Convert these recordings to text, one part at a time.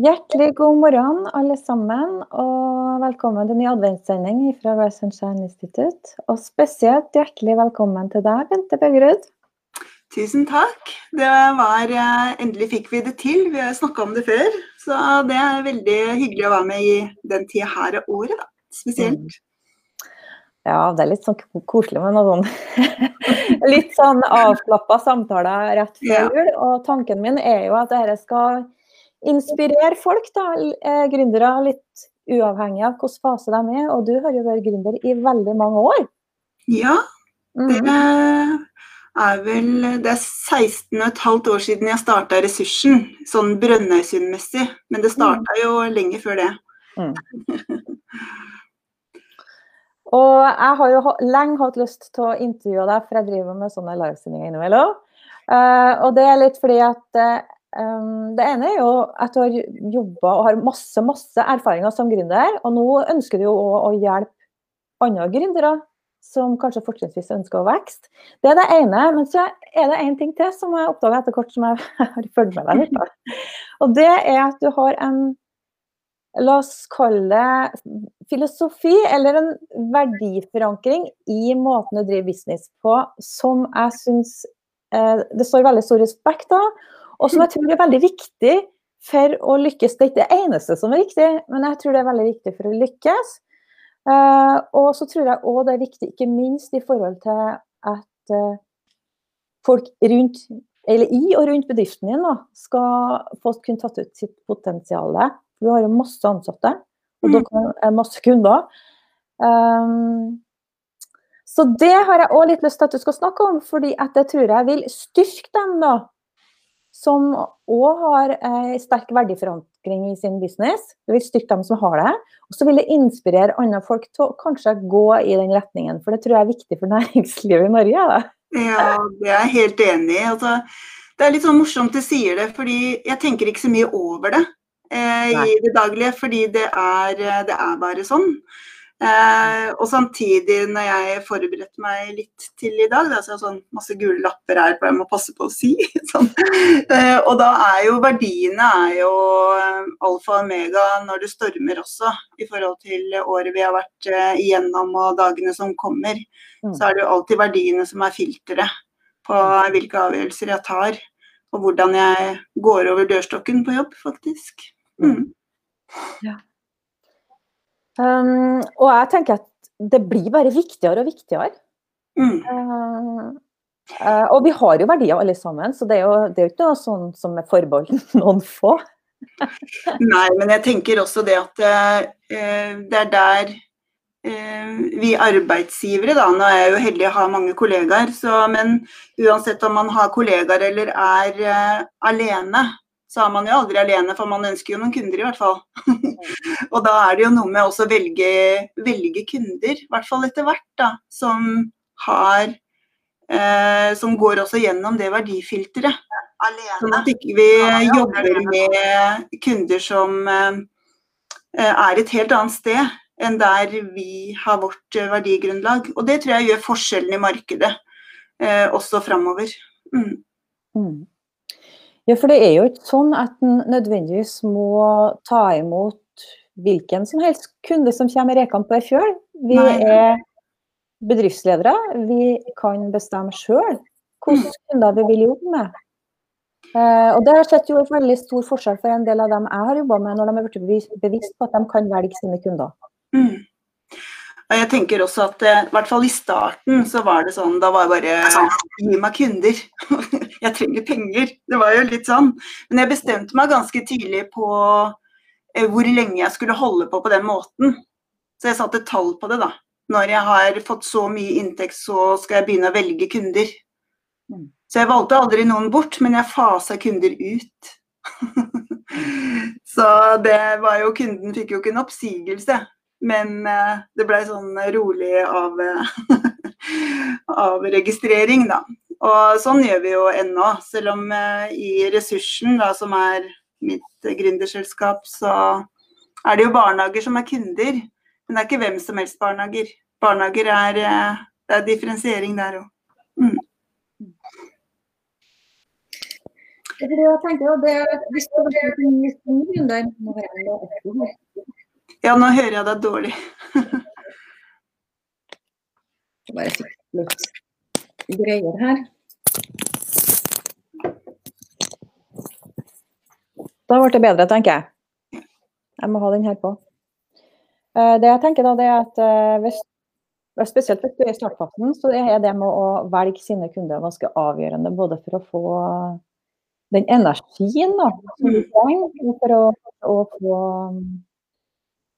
Hjertelig god morgen, alle sammen, og velkommen til ny adventssending fra Rise and Shine Institute. Og spesielt hjertelig velkommen til deg, Bente Bøgerud. Tusen takk. Det var eh, Endelig fikk vi det til. Vi har snakka om det før. Så det er veldig hyggelig å være med i den tida her av året, da. Spesielt. Ja, det er litt sånn koselig med noe sånn litt sånn avslappa samtaler rett før jul. Og tanken min er jo at dette skal inspirere folk, da, eh, gründere, litt uavhengig av hvilken fase de er. Og du har jo vært gründer i veldig mange år. Ja, det er vel Det er 16 15 år siden jeg starta Ressursen, sånn Brønnøysundmessig. Men det starta jo lenge før det. Mm. og jeg har jo lenge hatt lyst til å intervjue deg, for jeg driver med sånne livesendinger innimellom. Uh, og det er litt fordi at uh, det ene er jo at du har jobba og har masse masse erfaringer som gründer. Og nå ønsker du jo å hjelpe andre gründere som kanskje fortrinnsvis ønsker å vokse. Det er det ene. Men så er det én ting til som jeg oppdaga etter hvert som jeg har fulgt med deg litt. Og det er at du har en La oss kalle det filosofi eller en verdiforankring i måten du driver business på, som jeg syns eh, det står veldig stor respekt av. Og som jeg tror er veldig viktig for å lykkes. Det er ikke det eneste som er viktig, men jeg tror det er veldig viktig for å lykkes. Uh, og så tror jeg òg det er viktig, ikke minst i forhold til at uh, folk rundt, eller i og rundt bedriften din da, skal få kunne tatt ut sitt potensial. Du har jo masse ansatte, og mm. dere er masse kunder. Um, så det har jeg òg litt lyst til at du skal snakke om, fordi at det tror jeg vil styrke dem da, som òg har eh, sterk verdiforankring i sin business. Det vil styrke dem som har det. Og så vil det inspirere andre folk til å kanskje gå i den retningen, for det tror jeg er viktig for næringslivet i Norge. Da. Ja, det er jeg helt enig i. Altså, det er litt sånn morsomt du sier det, fordi jeg tenker ikke så mye over det eh, i det daglige. Fordi det er, det er bare sånn. Eh, og samtidig, når jeg forberedte meg litt til i dag, jeg er sånn masse gule lapper her på jeg må passe på å si, sånn. eh, og da er jo verdiene er jo eh, alfa og omega når det stormer også, i forhold til året vi har vært eh, igjennom og dagene som kommer. Mm. Så er det jo alltid verdiene som er filteret på hvilke avgjørelser jeg tar, og hvordan jeg går over dørstokken på jobb, faktisk. Mm. Ja. Um, og jeg tenker at det blir bare viktigere og viktigere. Mm. Uh, uh, og vi har jo verdier alle sammen, så det er jo, det er jo ikke noe sånn som er forbeholdt noen få. Nei, men jeg tenker også det at uh, det er der vi arbeidsgivere, da, nå er jeg jo heldig å ha mange kollegaer, så, men uansett om man har kollegaer eller er alene, så er man jo aldri alene, for man ønsker jo noen kunder i hvert fall. og da er det jo noe med også å velge, velge kunder, i hvert fall etter hvert, da, som har eh, Som går også gjennom det verdifilteret. Sånn at ikke vi jobber med kunder som eh, er et helt annet sted enn der vi har vårt verdigrunnlag. Og det tror jeg gjør forskjellen i markedet eh, også framover. Mm. Mm. Ja, for det er jo ikke sånn at en nødvendigvis må ta imot hvilken som helst kunde som kommer rekende på ei fjøl. Vi Nei. er bedriftsledere. Vi kan bestemme sjøl hvilke kunder vi vil jobbe med. Uh, og Det har sett jo en veldig stor forskjell for en del av dem jeg har jobba med, når de har blitt bevisst på at de kan velge sine kunder. Mm. Og jeg tenker også at eh, i hvert fall i starten så var det sånn Da var det bare Gi meg kunder. jeg trenger penger. Det var jo litt sånn. Men jeg bestemte meg ganske tidlig på eh, hvor lenge jeg skulle holde på på den måten. Så jeg satte tall på det, da. Når jeg har fått så mye inntekt, så skal jeg begynne å velge kunder. Mm. Så jeg valgte aldri noen bort, men jeg fasa kunder ut. så det var jo Kunden fikk jo ikke en oppsigelse. Men eh, det ble sånn rolig av, av registrering, da. Og sånn gjør vi jo ennå. Selv om eh, i Ressursen, da, som er mitt gründerselskap, så er det jo barnehager som er kunder. Men det er ikke hvem som helst barnehager. Barnehager er, eh, det er differensiering der òg. Mm. Jeg tenker det, hvis det Ja, nå hører jeg deg dårlig. Bare litt greier her. Da ble det bedre, tenker jeg. Jeg må ha den her på. Eh, det jeg tenker da, det er at eh, hvis, spesielt hvis du er i startfasen, så er det med å velge sine kunder ganske avgjørende. Både for å få den energien da, som du mm. trenger, og for å, å få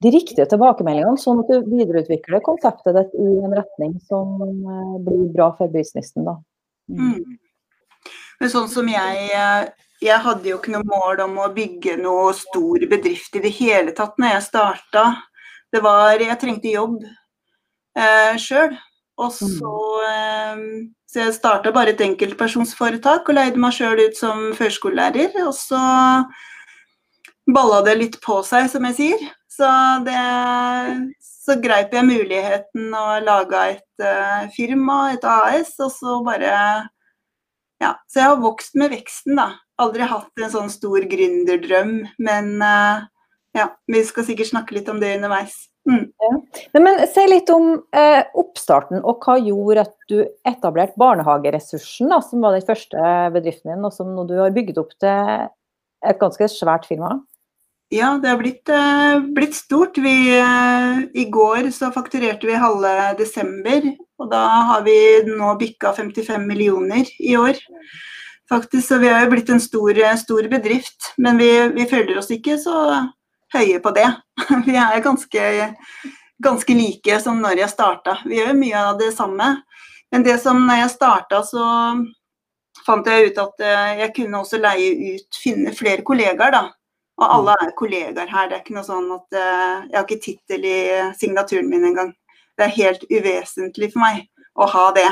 de riktige tilbakemeldingene, sånn at du videreutvikler konseptet ditt i en retning som eh, blir bra for businessen. Da. Mm. mm. Men sånn som jeg Jeg hadde jo ikke noe mål om å bygge noe stor bedrift i det hele tatt når jeg starta det var Jeg trengte jobb eh, sjøl. Og så, eh, så jeg starta bare et enkeltpersonsforetak og leide meg sjøl ut som førskolelærer. Og så balla det litt på seg, som jeg sier. Så, det, så greip jeg muligheten og laga et uh, firma, et AS, og så bare Ja. Så jeg har vokst med veksten, da. Aldri hatt en sånn stor gründerdrøm, men uh, ja, vi skal sikkert snakke litt om det underveis. Mm. Ja. Men Si litt om eh, oppstarten, og hva gjorde at du etablerte Barnehageressursen, da, som var den første bedriften din, og som nå du har bygget opp til et ganske svært firma? Ja, det har blitt, eh, blitt stort. Vi, eh, I går så fakturerte vi halve desember, og da har vi nå bikka 55 millioner i år. Faktisk, Så vi har jo blitt en stor, stor bedrift, men vi, vi føler oss ikke så høye på det. Vi er ganske, ganske like som når jeg starta. Vi gjør mye av det samme. Men det som når jeg starta, så fant jeg ut at eh, jeg kunne også leie ut, finne flere kollegaer, da. Og alle er kollegaer her. Det er ikke noe sånn at uh, Jeg har ikke tittel i signaturen min engang. Det er helt uvesentlig for meg å ha det.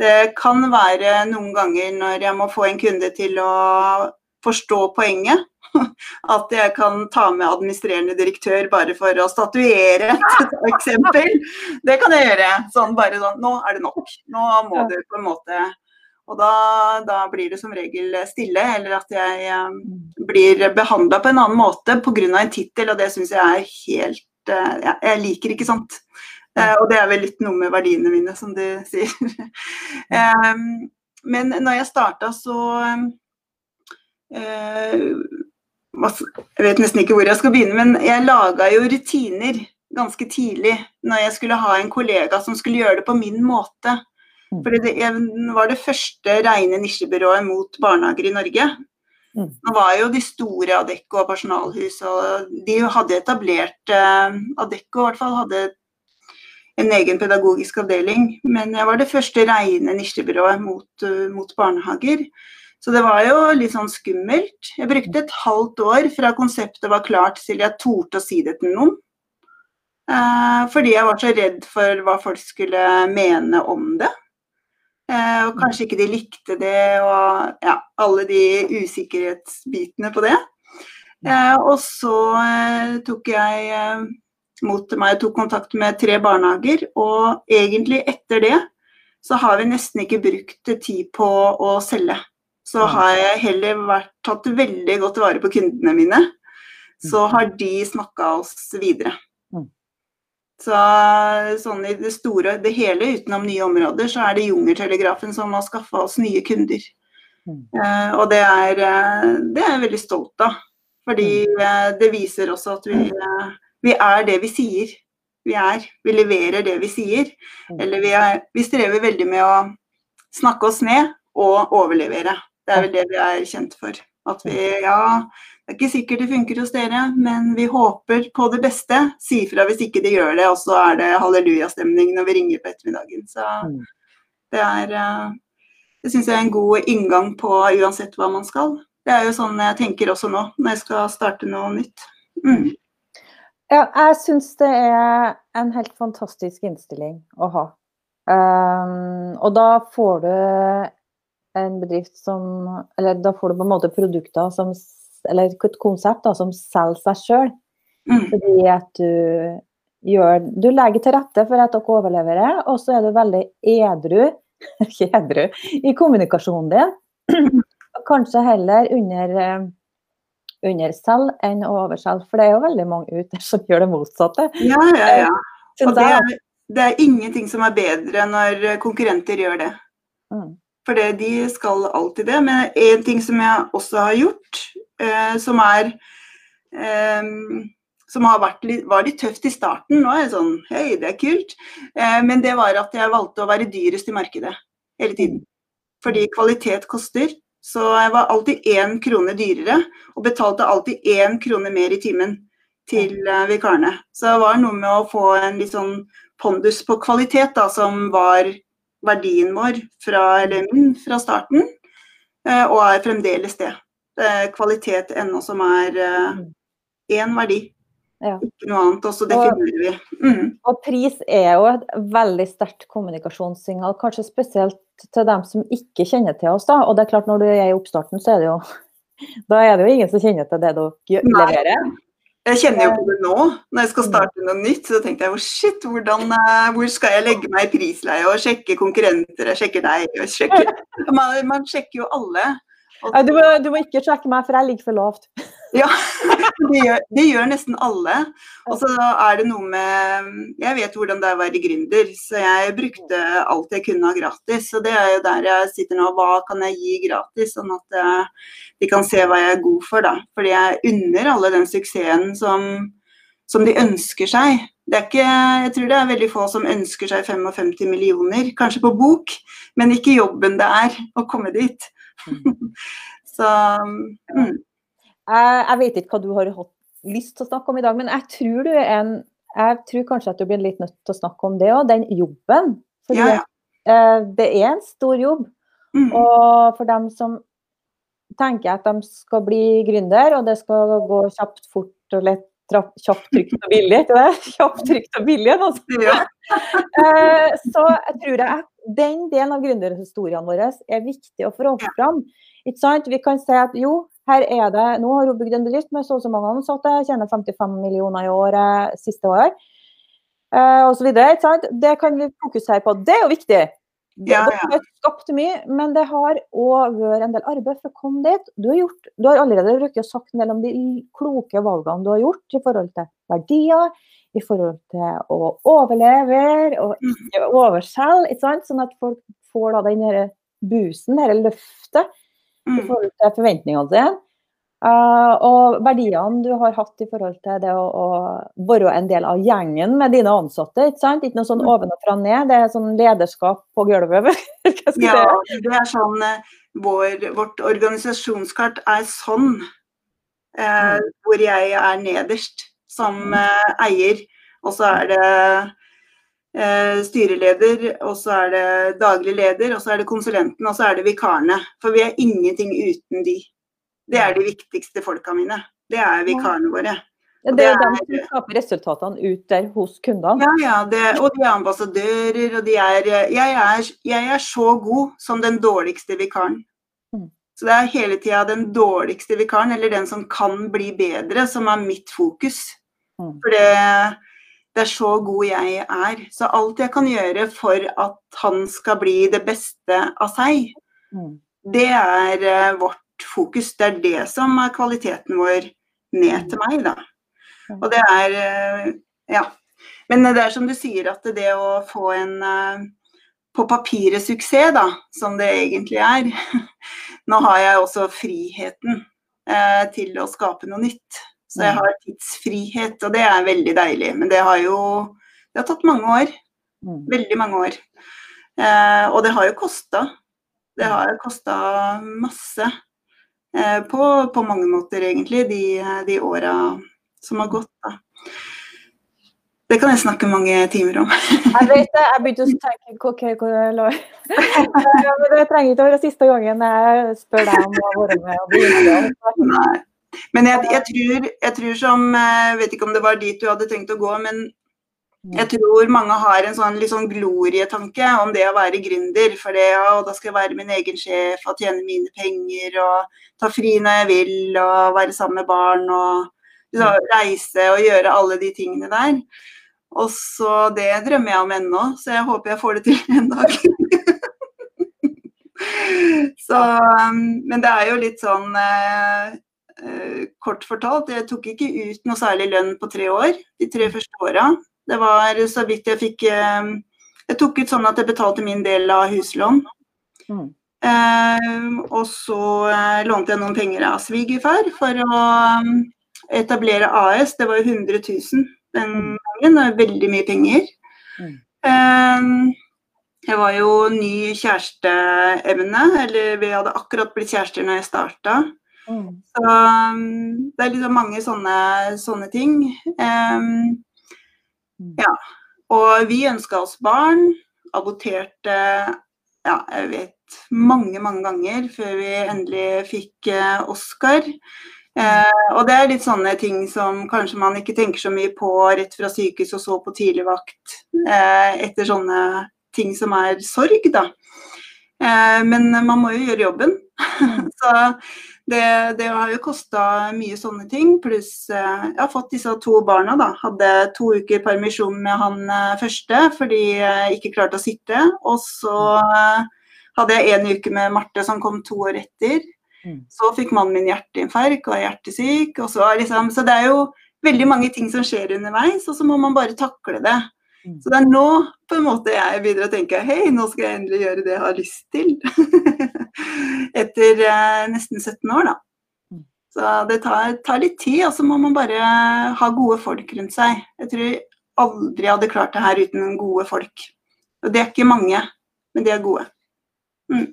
Det kan være noen ganger når jeg må få en kunde til å forstå poenget, at jeg kan ta med administrerende direktør bare for å statuere et eksempel. Det kan jeg gjøre. Sånn bare sånn Nå er det nok. Nå må du på en måte Og da, da blir det som regel stille, eller at jeg um, blir behandla på en annen måte pga. en tittel, og det syns jeg er helt uh, ja, Jeg liker ikke sånt. Uh, og det er vel litt noe med verdiene mine, som du sier. men når jeg starta, så jeg vet nesten ikke hvor jeg skal begynne, men jeg laga jo rutiner ganske tidlig når jeg skulle ha en kollega som skulle gjøre det på min måte. Mm. For det var det første rene nisjebyrået mot barnehager i Norge. Mm. Nå var jo de store Adecco og Personalhus og de hadde etablert uh, Adecco i hvert fall hadde en egen pedagogisk avdeling, men jeg var det første rene nisjebyrået mot, uh, mot barnehager. Så det var jo litt sånn skummelt. Jeg brukte et halvt år fra konseptet var klart til jeg torde å si det til noen. Eh, fordi jeg var så redd for hva folk skulle mene om det. Eh, og kanskje ikke de likte det, og ja, alle de usikkerhetsbitene på det. Eh, og så eh, tok jeg mot meg tok kontakt med tre barnehager, og egentlig etter det så har vi nesten ikke brukt tid på å selge så har jeg heller vært, tatt veldig godt vare på kundene mine. Så mm. har de snakka oss videre. Mm. Så sånn i det store, det hele utenom nye områder, så er det Jungertelegrafen som har skaffa oss nye kunder. Mm. Uh, og det er, uh, det er jeg veldig stolt av. Fordi uh, det viser også at vi, vi, er det vi sier vi er. Vi leverer det vi sier. Eller vi, er, vi strever veldig med å snakke oss ned og overlevere. Det er vel det vi er kjent for. At vi, ja, det er ikke sikkert det funker hos dere, men vi håper på det beste. Si fra hvis ikke det gjør det, og så er det hallelujastemning når vi ringer på ettermiddagen. Så mm. det er eh, Det syns jeg er en god inngang på uansett hva man skal. Det er jo sånn jeg tenker også nå, når jeg skal starte noe nytt. Mm. Ja, jeg syns det er en helt fantastisk innstilling å ha. Um, og da får du en bedrift som Eller da får du på en måte produkter som Eller et konsept da, som selger seg sjøl. Mm. Fordi at du gjør Du legger til rette for at dere overlever, og så er du veldig edru edru i kommunikasjonen din. kanskje heller under, under selv enn å overselge. For det er jo veldig mange ute som gjør det motsatte. Ja, ja, ja. Og det er, det er ingenting som er bedre når konkurrenter gjør det. Mm. For det, de skal alltid det. Men en ting som jeg også har gjort, eh, som er eh, som litt, var litt tøft i starten. Nå er jeg sånn Hei, det er kult. Eh, men det var at jeg valgte å være dyrest i markedet hele tiden. Fordi kvalitet koster. Så jeg var alltid én krone dyrere, og betalte alltid én krone mer i timen til eh, vikarene. Så det var noe med å få en litt sånn pondus på kvalitet, da, som var verdien vår fra, eller min fra starten, eh, og er fremdeles det. Kvalitet ennå som er eh, én verdi, Ja. ikke noe annet. Og så definerer vi. Mm. Og pris er jo et veldig sterkt kommunikasjonssignal, kanskje spesielt til dem som ikke kjenner til oss. da. Og det er klart når du er i oppstarten, så er det jo da er det jo ingen som kjenner til det dere leverer. Jeg kjenner jo på det nå, når jeg skal starte noe nytt. Så tenkte jeg oh shit, hvordan, eh, hvor skal jeg legge meg i prisleie og sjekke konkurrenter? Jeg sjekker deg og sjekker Man, man sjekker jo alle. Og- Du må, du må ikke sjekke meg, for jeg ligger for lavt. Ja, det gjør, det gjør nesten alle. Og så er det noe med Jeg vet hvordan det er å være gründer, så jeg brukte alt jeg kunne av gratis. Og det er jo der jeg sitter nå. Hva kan jeg gi gratis, sånn at eh, de kan se hva jeg er god for, da. Fordi jeg unner alle den suksessen som, som de ønsker seg. Det ikke, jeg tror det er veldig få som ønsker seg 55 millioner, kanskje på bok, men ikke jobben det er å komme dit. så mm. Jeg, jeg vet ikke hva du har hatt lyst til å snakke om i dag, men jeg tror du er en jeg tror kanskje at du blir litt nødt til å snakke om det òg, den jobben. Fordi Ja, ja. eh, det er en stor jobb. Mm. Og for dem som tenker at de skal bli gründer, og det skal gå kjapt, fort og lett, trapp, kjapt, trygt og billig, ikke det? Kjapt, trygt og billig. Sånt. Ja. Eh, så jeg tror jeg, den delen av gründerhistoriene våre er viktig å få fram. Ikke sant? Vi kan si at jo, her er det, nå har hun bygd en bedrift med så og så mange ansatte, tjener 55 millioner i året siste år. Eh, og så videre, ikke sant? Det kan vi fokusere på. Det er jo viktig. Det, Ja, det har skapt mye, men det har òg vært en del arbeid for å komme dit. Du har, gjort, du har allerede rukket å sagt en del om de kloke valgene du har gjort i forhold til verdier, i forhold til å overleve og Mm. ikke overselge, ikke sant? sånn at folk får da den boosten, dette løftet, i forhold til forventningene sine. Uh, og verdiene du har hatt i forhold til det å, å være en del av gjengen med dine ansatte. Ikke sant? Ikke noe sånn Mm. ovenfra og ned, det er sånn lederskap på gulvet. Ja, det er sånn eh, vår, Vårt organisasjonskart er sånn. Eh, hvor jeg er nederst som uh, eier. Og så er det styreleder, og så er det daglig leder, og så er det konsulenten, og så er det vikarene. For vi er ingenting uten de. Det er de viktigste folka mine. Det er vikarene våre. Ja, Det er jo dem som skaper resultatene ut der hos kundene. Ja, ja. Det, og de er ambassadører, og de er jeg, er jeg er så god som den dårligste vikaren. Mm. Så det er hele tida den dårligste vikaren, eller den som kan bli bedre, som er mitt fokus. Mm. For det, det er så god jeg er. Så alt jeg kan gjøre for at han skal bli det beste av seg, Mm. det er uh, vårt fokus. Det er det som er kvaliteten vår ned til meg, da. Og det er uh, Ja. Men det er som du sier, at det å få en uh, på papiret suksess, da, som det egentlig er Nå har jeg også friheten til å skape noe nytt. Så jeg har tidsfrihet, og det er veldig deilig. Men det har jo det har tatt mange år. Mm. Veldig mange år. Eh, og det har jo kosta. Det har kosta masse. Eh, på, på mange måter, egentlig, de, de åra som har gått. Da. Det kan jeg snakke mange timer om. Jeg vet det, jeg begynte å tenke ok, hvor lov? Det trenger ikke å være siste gangen jeg spør deg om å være med. og bli med. Men jeg, jeg, tror, jeg tror som Jeg vet ikke om det var dit du hadde tenkt å gå, men jeg tror mange har en sånn, litt sånn glorietanke om det å være gründer. For det, ja, og da skal jeg være min egen sjef og tjene mine penger og ta fri når jeg vil og være sammen med barn og så, reise og gjøre alle de tingene der. Og så Det drømmer jeg om ennå, så jeg håper jeg får det til en dag. Så, um, men det er jo litt sånn eh, eh, kort fortalt, jeg tok ikke ut noe særlig lønn på tre år. De tre første åra. Det var så vidt jeg fikk eh, Jeg tok ut sånn at jeg betalte min del av huslån. Mm. Eh, og så eh, lånte jeg noen penger av svigerfar for å etablere AS. Det var jo 100 000 den mm. gangen. Det veldig mye penger. Mm. Eh, jeg var jo ny kjæresteemne, eller vi hadde akkurat blitt kjærester når jeg starta. Mm. Så um, det er liksom mange sånne, sånne ting. Um, ja. Og vi ønska oss barn. Aborterte ja, jeg vet mange, mange ganger før vi endelig fikk uh, Oscar. Uh, og det er litt sånne ting som kanskje man ikke tenker så mye på rett fra sykehus og så på tidligvakt uh, etter sånne ting som er sorg, da. Eh, men man må jo gjøre jobben. Mm. så det, det, har jo kosta mye sånne ting. Pluss eh, jeg har fått disse to barna, da. Hadde to uker permisjon med han eh, første fordi jeg ikke klarte å sitte. Og så hadde jeg en uke med Marte som kom to år etter. Mm. Så fikk mannen min hjerteinfarkt og er hjertesyk. Og så, liksom, så det er jo veldig mange ting som skjer underveis, og så må man bare takle det. Så det er nå på en måte jeg begynner å tenke hei, nå skal jeg endelig gjøre det jeg har lyst til. Etter eh, nesten 17 år, da. Mm. Så det tar, tar, litt tid, og så må man bare ha gode folk rundt seg. Jeg tror jeg aldri hadde klart det her uten gode folk. Og det er ikke mange, men de er gode. Mm.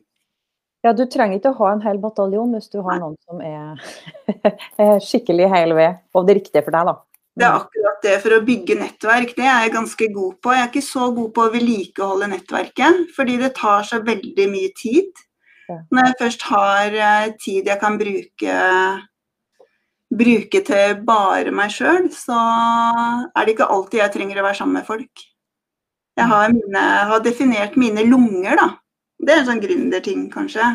Ja, du trenger ikke å ha en hel bataljon hvis du har noen som er skikkelig hel ved, og det riktige for deg, da. Det er akkurat det for å bygge nettverk. Det er jeg ganske god på. Jeg er ikke så god på å vedlikeholde nettverket, fordi det tar så veldig mye tid. Når jeg først har eh, tid jeg kan bruke, bruke til bare meg sjøl, så er det ikke alltid jeg trenger å være sammen med folk. Jeg har, mine, har definert mine lunger, da. Det er en sånn gründerting, kanskje.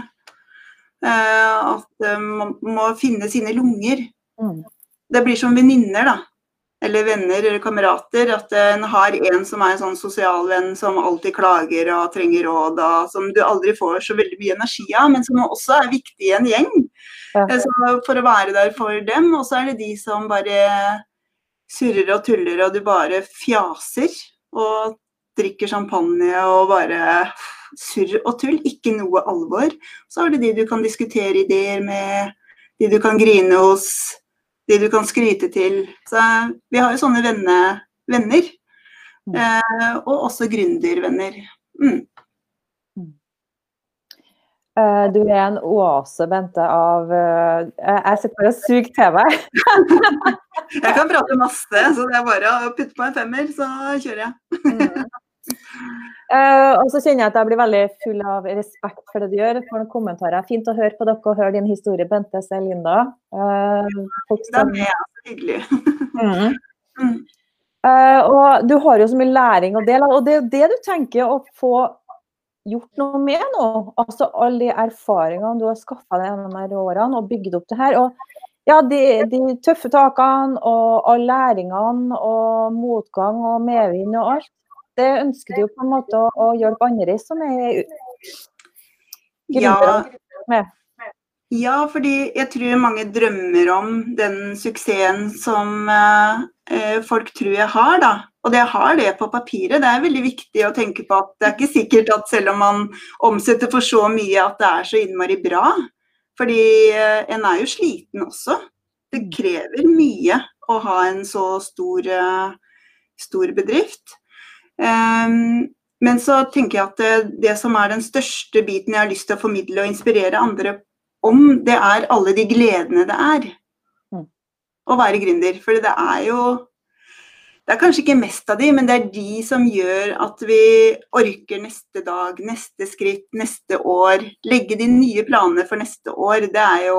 Uh, at uh, man må finne sine lunger. Mm. Det blir som venninner, da eller venner eller kamerater. At en har en som er en sånn sosialvenn som alltid klager og trenger råd, og som du aldri får så veldig mye energi av, men som også er viktig i en gjeng. Ja. Eh, for å være der for dem. Og så er det de som bare surrer og tuller, og du bare fjaser. Og drikker champagne og bare surr og tull. Ikke noe alvor. Så er det de du kan diskutere ideer med, de du kan grine hos de du kan skryte til. Så vi har jo sånne venne, venner. Mm. Eh, og også gründervenner. Mm. Uh, du er en oase, Bente, av uh, Jeg sitter bare og suger TV. jeg kan prate masse, så det er bare å putte på en femmer, så kjører jeg. Uh, og så kjenner jeg at jeg blir veldig full av respekt for det du gjør. For noen kommentarer. Fint å høre på dere og høre din historie, Bente C. Linda. Uh, det er så hyggelig. mm. Mm. Uh, og du har jo så mye læring å dele, og det er det du tenker å få gjort noe med nå. Altså alle de erfaringene du har skaffa deg gjennom de årene og bygd opp det her. og ja, de, de, tøffe takene og alle læringene og motgang og medvind og alt. Det ønsker du jo på en måte å, å hjelpe andre som er ja. med. Ja, fordi jeg tror mange drømmer om den suksessen som eh, folk tror jeg har, da. Og jeg har det på papiret. Det er veldig viktig å tenke på at det er ikke sikkert at selv om man omsetter for så mye, at det er så innmari bra. Fordi eh, en er jo sliten også. Det krever mye å ha en så stor, eh, stor bedrift. Um, men så tenker jeg at det, som er den største biten jeg har lyst til å formidle og inspirere andre om, det er alle de gledene det er mm. å være gründer. For det er jo Det er kanskje ikke mest av de, men det er de som gjør at vi orker neste dag, neste skritt, neste år. Legge de nye planene for neste år. Det er jo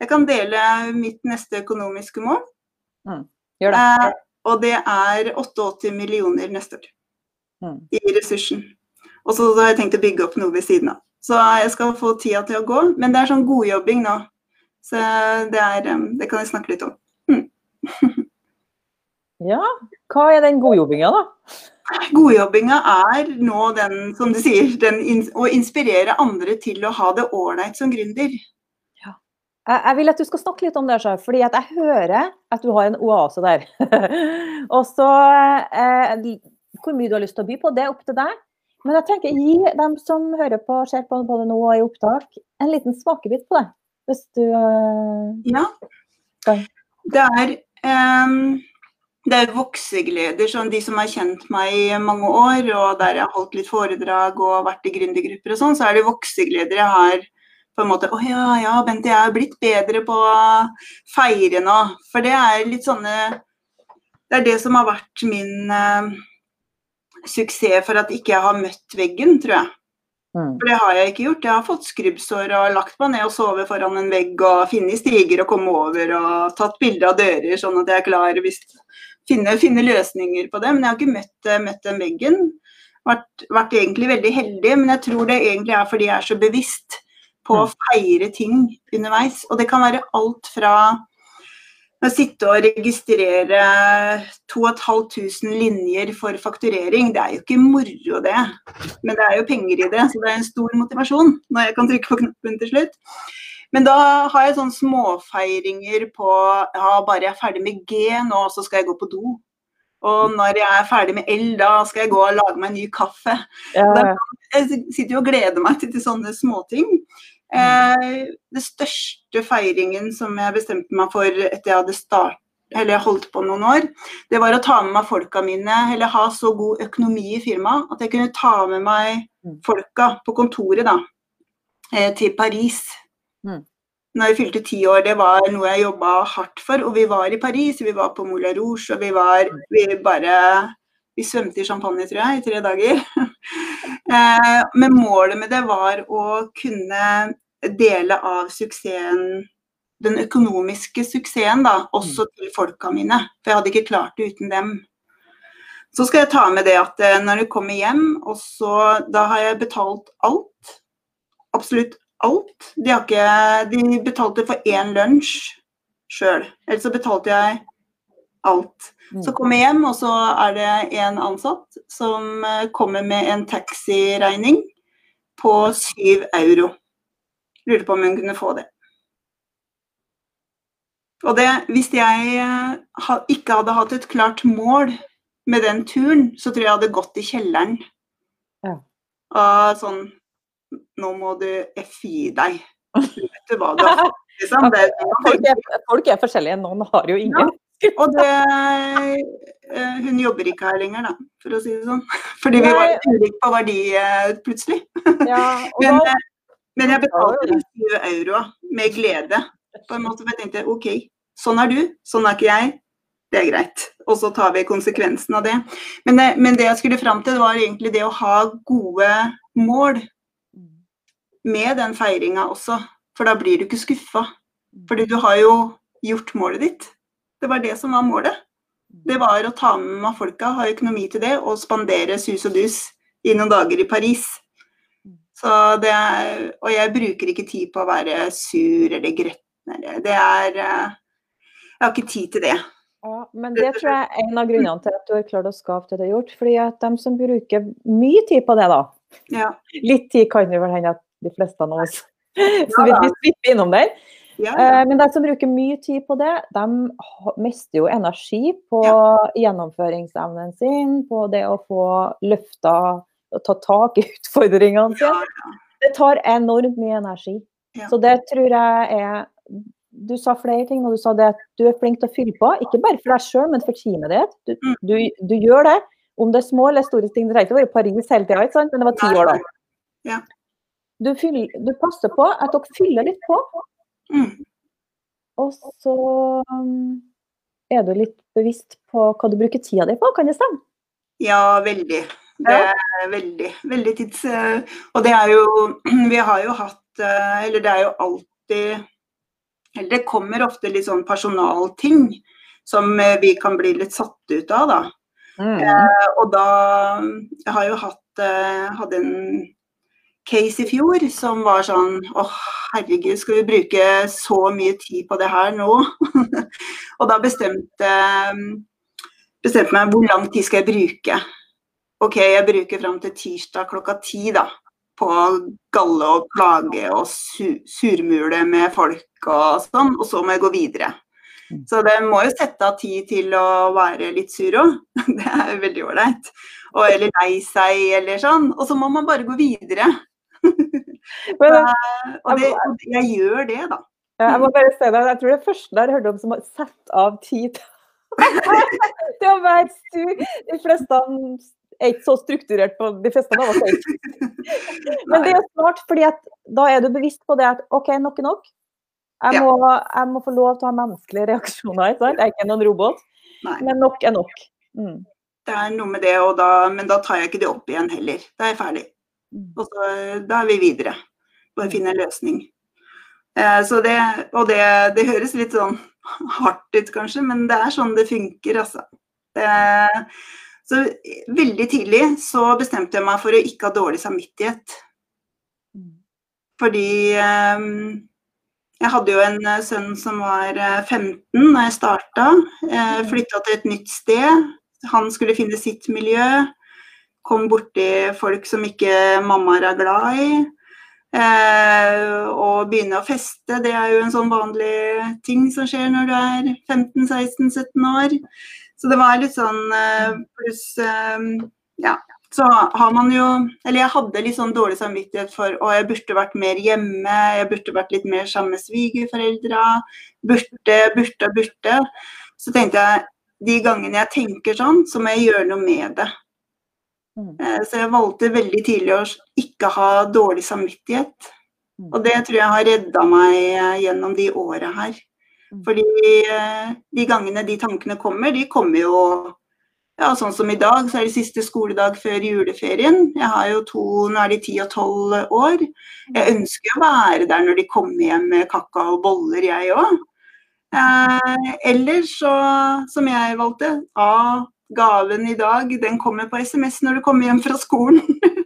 Jeg kan dele mitt neste økonomiske mål. Mm. Gjør det. Uh, og det er 88 millioner neste år mm. i ressursen. Og så har jeg tenkt å bygge opp noe ved siden av. Så jeg skal få tida til å gå. Men det er sånn godjobbing nå. Så det, er, um, det kan jeg snakke litt om. Mm. ja, hva er den godjobbinga, da? Godjobbinga er nå den, som du sier, den, å inspirere andre til å ha det ålreit som gründer. Jeg vil at du skal snakke litt om det, selv, fordi jeg hører at du har en oase der. og så eh, Hvor mye du har lyst til å by på, det er opp til deg. Men jeg tenker, gi dem som hører på, ser på både nå og i opptak, en liten smakebit på det. Hvis du eh... Ja. Det er um, det er voksegleder, sånn de som har kjent meg i mange år, og der jeg har holdt litt foredrag og vært i gründergrupper og sånn, så er det voksegleder jeg har på en måte Å ja, ja, Bente, jeg er blitt bedre på å feire nå. For det er litt sånne Det er det som har vært min uh, suksess for at ikke jeg har møtt veggen, tror jeg. Mm. For det har jeg ikke gjort. Jeg har fått skrubbsår og lagt meg ned og sovet foran en vegg og funnet stiger og komme over og tatt bilde av dører sånn at jeg er klar hvis finne, finne løsninger på det. Men jeg har ikke møtt, møtt den veggen. Vært, vært, egentlig veldig heldig, men jeg tror det egentlig er fordi jeg er så bevisst på å mm. feire ting underveis. Og det kan være alt fra å sitte og registrere 2500 linjer for fakturering, det er jo ikke moro det. Men det er jo penger i det, så det er en stor motivasjon når jeg kan trykke på knappen til slutt. Men da har jeg sånne småfeiringer på ja, bare jeg er ferdig med G nå, så skal jeg gå på do. Og når jeg er ferdig med L, da skal jeg gå og lage meg en ny kaffe. Ja. jeg sitter jo og gleder meg til, til sånne småting. Eh, det største feiringen som jeg bestemte meg for etter jeg hadde start, eller holdt på noen år, det var å ta med meg folka mine, eller ha så god økonomi i firmaet at jeg kunne ta med meg mm. folka på kontoret da, eh, til Paris. Mm. Når jeg fylte ti år, det var noe jeg jobba hardt for. Og vi var i Paris, vi var på Moulin Rouge, og vi var vi bare Vi svømte i champagne, tror jeg, i tre dager. Eh, men målet med det var å kunne dele av suksessen den økonomiske suksessen da, også mm. til folka mine. For jeg hadde ikke klart det uten dem. Så skal jeg ta med det at eh, når du kommer hjem, og så Da har jeg betalt alt. Absolutt alt. De, ikke, de betalte for én lunsj sjøl. Ellers så betalte jeg alt. Mm. Så kommer jeg hjem, og så er det en ansatt som eh, kommer med en taxiregning på syv euro. Lurte på om hun kunne få det. Og det, hvis jeg eh, ikke hadde hatt et klart mål med den turen, så tror jeg jeg hadde gått i kjelleren. Ja. Og sånn Nå må du FI deg. Vet du hva du har fått? Liksom. folk, er, folk, er, forskjellige. Noen har jo ingen. Ja. Og det eh, Hun jobber ikke her lenger, da, for å si det sånn. Fordi vi var ulike på verdi eh, plutselig. Ja, men, da, men, jeg betalte 20 euro med glede. På en måte, for jeg tenkte OK, sånn er du, sånn er ikke jeg. Det er greit. Og så tar vi konsekvensen av det. Men, men det jeg skulle fram til, var egentlig det å ha gode mål med den feiringa også. For da blir du ikke skuffa. Fordi du har jo gjort målet ditt. Det var det som var målet. Det var å ta med meg folka, ha økonomi til det, og spandere sus og dus i noen dager i Paris. Så det er, og jeg bruker ikke tid på å være sur eller gretten. Det er Jeg har ikke tid til det. Ja, men det tror jeg er en av grunnene til at du har klart å skape det du har gjort. fordi at de som bruker mye tid på det, da ja. Litt tid kan det vel hende at de fleste av oss så vi, vi svipper innom der. Ja, ja. Eh, men de som bruker mye tid på det, de mister jo energi på ja. gjennomføringsevnen sin, på det å få løfta og ta tak i utfordringene sine. Det tar enormt mye energi. Så det tror jeg er Du sa flere ting, og du sa det at du er flink til å fylle på. Ikke bare for deg sjøl, men for teamet ditt. Du, mm. du, du, gjør det. Om det er små eller store ting. Det trenger ikke å være Paris hele tida, men det var ti år da. Ja. Du, fyller, du, passer på at dere fyller litt på. Mm. Og så um, er du litt bevisst på hva du bruker tida di på, kan det stemme? Ja, veldig. Det er veldig, veldig tids... Eh, og det er jo Vi har jo hatt eh, Eller det er jo alltid Eller det kommer ofte litt sånn personalting som eh, vi kan bli litt satt ut av, da. Mm. Eh, og da Jeg har jo hatt hadde en case i fjor som var sånn Å, herregud, skal vi bruke så mye tid på det her nå? og da bestemte bestemte meg hvor lang tid skal jeg bruke. OK, jeg bruker fram til tirsdag klokka ti, da. På å galle og plage og su surmule med folk og sånn, og så må jeg gå videre. Mm. Så det må jo sette av tid til å være litt sur òg. Det er veldig ålreit. Eller lei seg eller sånn. Og så må man bare gå videre. Men, og, det, og jeg gjør det, da. jeg må bare si det, jeg tror det første jeg har hørt om som har satt av tid til å være sur. De fleste er ikke så strukturert på de fleste av oss. Men det er smart, fordi at da er du bevisst på det at OK, nok er nok. Jeg må, jeg må få lov til å ha menneskelige reaksjoner. Ikke sant? Jeg er ikke noen robot. Men nok er nok. Mm. Det er noe med det, og da, men da tar jeg ikke det opp igjen heller. Da er jeg ferdig. Mm. Og så, da er vi videre. Bare finne en løsning. Eh, så det, og det, det høres litt sånn hardt ut kanskje, men det er sånn det funker, altså. Eh, så veldig tidlig så bestemte jeg meg for å ikke ha dårlig samvittighet. Mm. Fordi eh, jeg hadde jo en eh, sønn som var 15 da jeg starta. Flytta til et nytt sted. Han skulle finne sitt miljø. Kom borti folk som ikke mammaer er glad i. Eh, og begynne å feste, det er jo en sånn vanlig ting som skjer når du er 15-16-17 år. Så det var litt sånn eh, pluss eh, Ja. Så har man jo Eller jeg hadde litt sånn dårlig samvittighet for å jeg burde vært mer hjemme, jeg burde vært litt mer sammen med svigerforeldra. Burde, burde, burde. Så tenkte jeg de gangene jeg tenker sånn, så må jeg gjøre noe med det. Mm. Eh, Så jeg valgte veldig tidlig å ikke ha dårlig samvittighet. Mm. Og det tror jeg har redda meg eh, gjennom de åra her. Mm. Fordi eh, de gangene de tankene kommer, de kommer jo ja, sånn som i dag, så er det siste skoledag før juleferien. Jeg har jo to, nå er de ti og tolv år. Jeg ønsker å være der når de kommer hjem med kakao og boller, jeg òg. Eh, eller så, som jeg valgte, A, gaven i dag, den kommer på SMS når du kommer hjem fra skolen.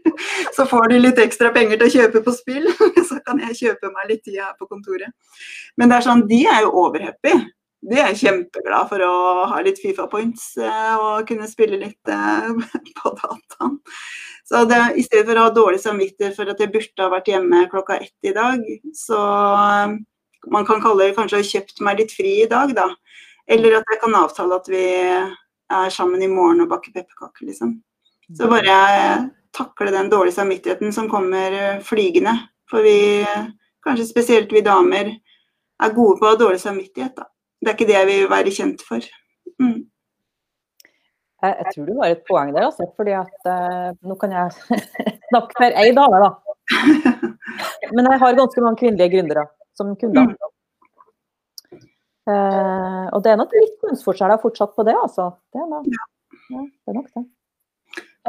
så får du litt ekstra penger til å kjøpe på spill. så kan jeg kjøpe meg litt tid her på kontoret. Men det er sånn, de er jo overhappy. De er kjempeglad for å ha litt Fifa points eh, og kunne spille litt eh, på dataen. Så det, i stedet for å ha dårlig samvittighet for at jeg burde ha vært hjemme klokka ett i dag, så eh, man kan kalle det kanskje å ha kjøpt meg litt fri i dag, da. Eller at jeg kan avtale at vi er sammen i morgen og baker pepperkaker, liksom. Så bare takle den dårlige samvittigheten som kommer eh, flygende. For vi, kanskje spesielt vi damer, er gode på dårlig samvittighet, da. Det er ikke det jeg vil være kjent for. Mm. Jeg, jeg, tror du har et poeng der, altså. fordi at eh, nå kan jeg snakke for ei dame, da. Men jeg har ganske mange kvinnelige gründere som kunder. Mm. Eh, og det er nok litt kjønnsforskjeller fortsatt på det, altså. Det er nok, Ja. ja, det, er nok det.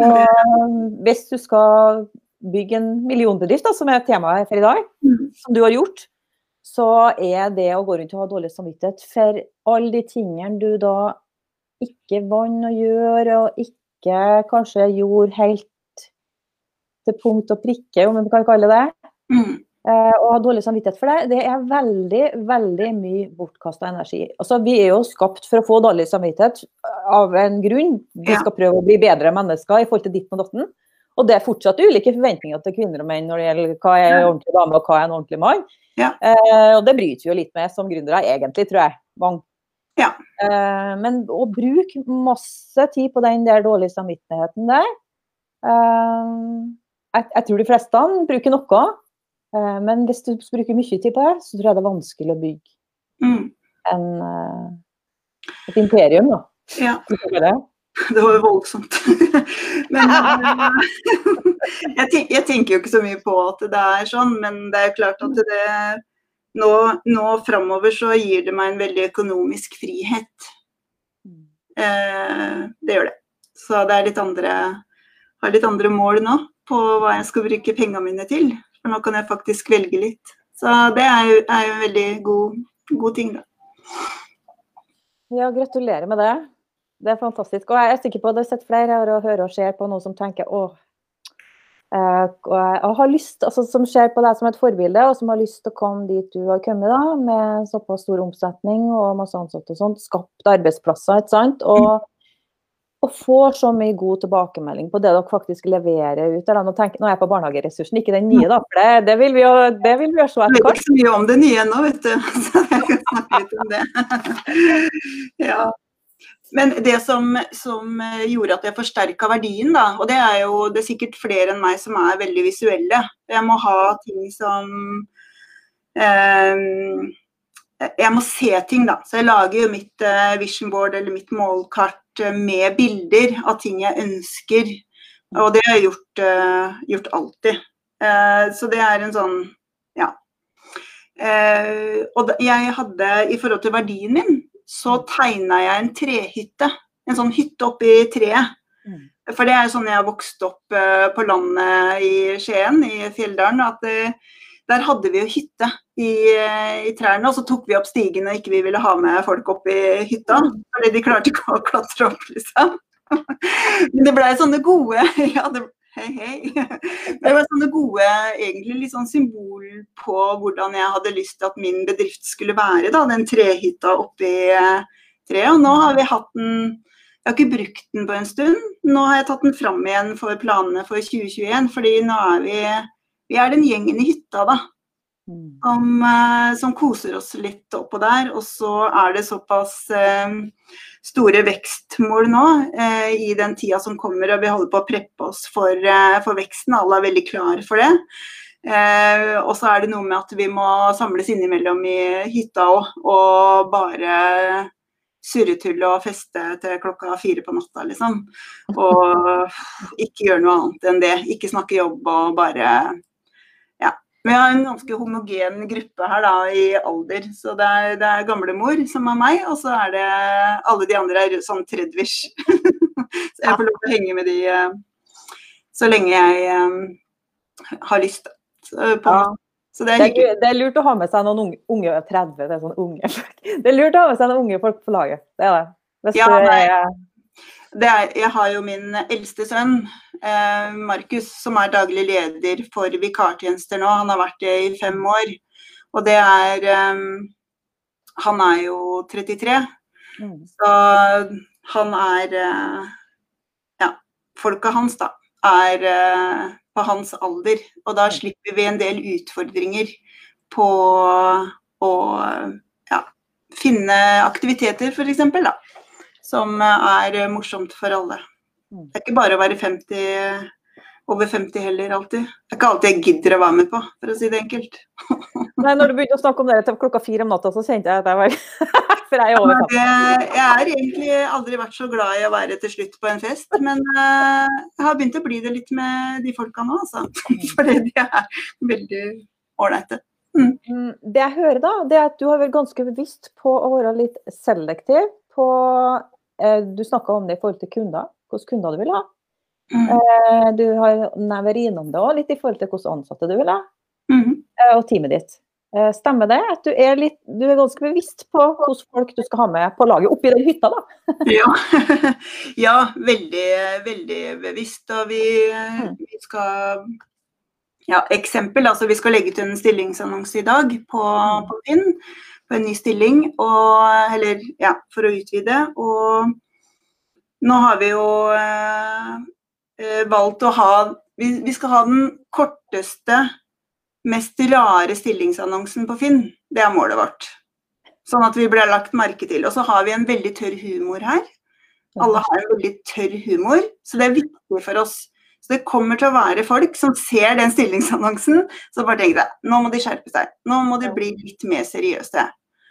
Eh, hvis du skal bygge en millionbedrift, da, som er temaet for i dag, Mm. som du har gjort, så er det å gå rundt og ha dårlig samvittighet for alle de tingene du da ikke vant å gjøre, og ikke kanskje gjorde helt til punkt og prikke, om vi kan kalle det. Mm. Eh, og ha dårlig samvittighet for det, det er veldig, veldig mye bortkasta energi. Altså, vi er jo skapt for å få dårlig samvittighet av en grunn. Vi skal prøve å bli bedre mennesker i forhold til ditten og datten. Og det er fortsatt ulike forventninger til kvinner og menn når det gjelder hva er en ordentlig dame og hva er en ordentlig mann. Ja. Eh, og det bryter vi jo litt med som gründere, egentlig, tror jeg. Mange. Ja. Eh, men å bruke masse tid på den der dårlige samvittigheten der eh, jeg, jeg tror de fleste bruker noe. Eh, men hvis du bruker mye tid på det, så tror jeg det er vanskelig å bygge Mm. en, eh, et imperium. Da. Ja, det. det var jo voldsomt. men eh, jeg, tenk, jeg tenker jo ikke så mye på at det er sånn, men det er jo klart at det nå, nå framover så gir det meg en veldig økonomisk frihet. Eh, det gjør det. Så det er litt andre, har litt andre mål nå på hva jeg skal bruke pengene mine til. For nå kan jeg faktisk velge litt. Så det er jo, er jo en veldig god, god ting, da. Ja, gratulerer med det. Det er fantastisk. Og jeg er sikker på at det sett flere her og hører og ser på noe som tenker åh, eh, og jeg har lyst, altså som ser på deg som et forbilde, og som har lyst til å komme dit du har kommet, da, med såpass stor omsetning og masse ansatte og sånt, skapt arbeidsplasser, ikke sant. Og, og får så mye god tilbakemelding på det dere faktisk leverer ut. Nå, tenker, nå er jeg på barnehageressursen, ikke den nye, da. For det, det vil vi jo det vil vi jo se etter hvert. Jeg vet ikke så mye om det nye ennå, vet du. Så jeg kan snakke litt om det. ja. Men det som, som, gjorde at jeg forsterka verdien, da, og det er jo det er sikkert flere enn meg som er veldig visuelle. Jeg må ha ting som eh, Jeg må se ting, da. Så jeg lager jo mitt eh, vision board eller mitt målkart Eh, med bilder av ting jeg ønsker. Og det har jeg gjort, uh, gjort alltid. Uh, så det er en sånn ja. Uh, og jeg hadde, i forhold til verdien min, så tegna jeg en trehytte. En sånn hytte oppi treet. Mm. For det er sånn jeg har vokst opp på landet i Skien, i Fjelldalen. at der hadde vi jo hytte i, i, trærne, og så tok vi opp stigen og ikke vi ville ha med folk opp i hytta. Fordi de klarte ikke å klatre opp, liksom. Men det blei sånne gode ja, det, hei, hei. Det var sånne gode egentlig litt sånn symbol på hvordan jeg hadde lyst til at min bedrift skulle være. da, Den trehytta oppi treet. Og nå har vi hatt den jeg har ikke brukt den på en stund. Nå har jeg tatt den fram igjen for planene for 2021, fordi nå er vi vi er den gjengen i hytta, da. Mm. Som, eh, som, koser oss litt oppå der. Og så er det såpass eh, store vekstmål nå eh, i den tida som kommer, og vi holder på å preppe oss for, for veksten. Alle er veldig klare for det. Eh, og så er det noe med at vi må samles innimellom i hytta òg, og bare surretulle og feste til klokka fire på natta, liksom. Og ikke gjøre noe annet enn det. Ikke snakke jobb og bare vi har en ganske homogen gruppe her da, i alder. Så det er, det er gamlemor som er meg, og så er det alle de andre er sånn tredvish. så jeg får lov til å henge med de uh, så lenge jeg um, har lyst. Så, på, ja. så det, er det, er, det, er lurt å ha med seg noen unge, unge 30, det er sånn unge folk. Det er lurt å ha med seg noen unge folk på laget. Det er det. Hvis ja, du er, er, jeg har jo min eldste sønn, eh, Markus, som er daglig leder for vikartjenester nå. Han har vært det i fem år. Og det er eh, Han er jo 33, mm. så han er eh, Ja, folka hans, da, er eh, på hans alder. Og da slipper vi en del utfordringer på å ja, finne aktiviteter, f.eks. da som er morsomt for alle. Mm. Det er ikke bare å være 50, over 50 heller alltid. Det er ikke alltid jeg gidder å være med på, for å si det enkelt. Nei, når du begynte å snakke om det til klokka fire om natta, så kjente jeg at jeg var For jeg er over 50. Jeg har egentlig aldri vært så glad i å være til slutt på en fest, men uh, jeg har begynt å bli det litt med de folka nå, altså. Mm. Fordi de er veldig ålreite. Mm. mm. Det jeg hører da, det er at du har vært ganske bevisst på å være litt selektiv på Eh, du snakka om det i forhold til kunder, hvilke kunder du vil ha. Mm. Eh, du har vært innom det òg, litt i forhold til hvilke ansatte du vil ha. Mm. Og teamet ditt. Stemmer det at du er, litt, du er ganske bevisst på hvilke folk du skal ha med på laget oppi den hytta, da? ja. ja, veldig, veldig bevisst. Og vi, mm. vi skal Ja, eksempel. Altså vi skal legge ut en stillingsannonse i dag på, mm. på Finn på en ny stilling, og, eller ja, for å utvide. Og nå har vi jo eh, eh, valgt å ha vi, vi, skal ha den korteste, mest rare stillingsannonsen på Finn. Det er målet vårt. Sånn at vi blir lagt merke til. Og så har vi en veldig tørr humor her. Alle har en veldig tørr humor, så det er viktig for oss. Så det kommer til å være folk som ser den stillingsannonsen, så bare tenker jeg nå må de skjerpe seg. Nå må de bli litt mer seriøse.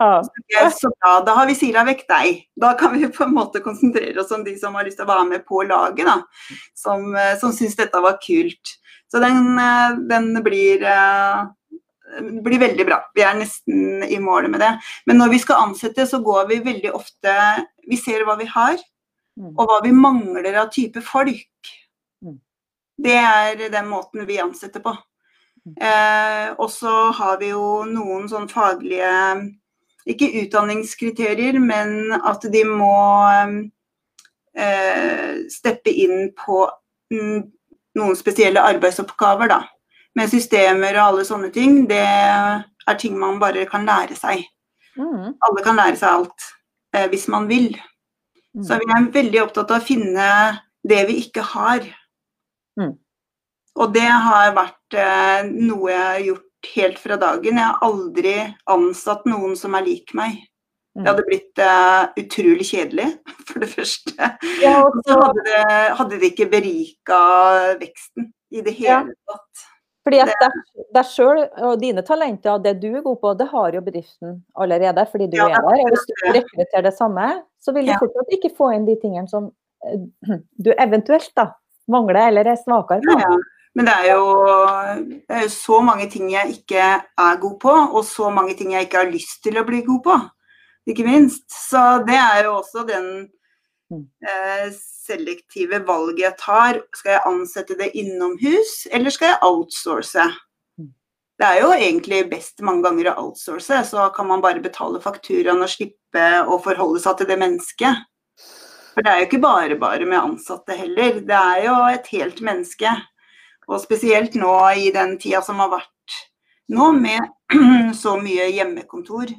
Ja. Så bra, da har vi sila vekk deg. Da kan vi på en måte konsentrere oss om de som har lyst til å være med på laget. Da. Som, eh, som syns dette var kult. Så den, eh, den blir, det blir veldig bra. Vi er nesten i mål med det. Men når vi skal ansette, så går vi veldig ofte Vi ser hva vi har, mm. og hva vi mangler av type folk. Mm. Det er den måten vi ansetter på. Mm. Eh, og så har vi jo noen sånn faglige ikke utdanningskriterier, men at de må eh, steppe inn på noen spesielle arbeidsoppgaver, da. Med systemer og alle sånne ting. Det er ting man bare kan lære seg. Mm. Alle kan lære seg alt eh, hvis man vil. Mm. Så vi er veldig opptatt av å finne det vi ikke har. Mm. Og det har vært eh, noe jeg har gjort helt fra dagen. Jeg har aldri ansatt noen som er lik meg. Det hadde blitt uh, utrolig kjedelig, for det første. Ja, og så hadde det, hadde det ikke berika veksten i det hele tatt. Fordi at deg, deg sjøl og dine talenter og det du er god på, det har jo bedriften allerede, fordi du Ja, er der. Og hvis du rekrutterer det samme, så vil du Ja. fortsatt ikke få inn de tingene som eh, du eventuelt da mangler eller er svakere på. Ja, ja. Men det er, jo, det er jo så mange ting jeg ikke er god på, og så mange ting jeg ikke har lyst til å bli god på. Ikke minst. Så det er jo også den Mm. eh, selektive valget jeg tar. Skal jeg ansette det innomhus, eller skal jeg outsource? Mm. Det er jo egentlig best mange ganger å outsource, så kan man bare betale fakturaen og slippe å forholde seg til det mennesket. For det er jo ikke bare bare med ansatte heller. Det er jo et helt menneske. Og spesielt nå i den tida som har vært nå, med så mye hjemmekontor.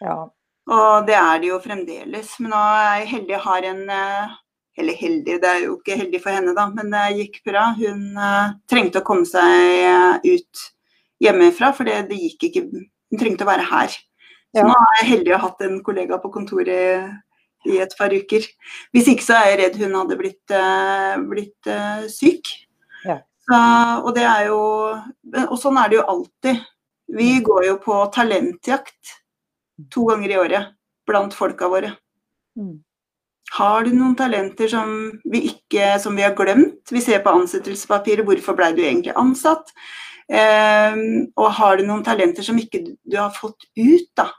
Ja. Og det er det jo fremdeles. Men nå er jeg heldig jeg har en eh, Eller heldig, det er jo ikke heldig for henne, da, men det gikk bra. Hun eh, trengte å komme seg eh, ut hjemmefra, for det, det gikk ikke Hun trengte å være her. Så Ja. nå er jeg heldig å ha hatt en kollega på kontoret i et par uker. Hvis ikke så er jeg redd hun hadde blitt, blitt syk. Ja. Så, og det er jo Og sånn er det jo alltid. Vi går jo på talentjakt to ganger i året blant folka våre. Mm. Har du noen talenter som vi, ikke, som vi har glemt? Vi ser på ansettelsespapiret, hvorfor ble du egentlig ansatt? Ehm, og har du noen talenter som ikke du- har fått ut, da?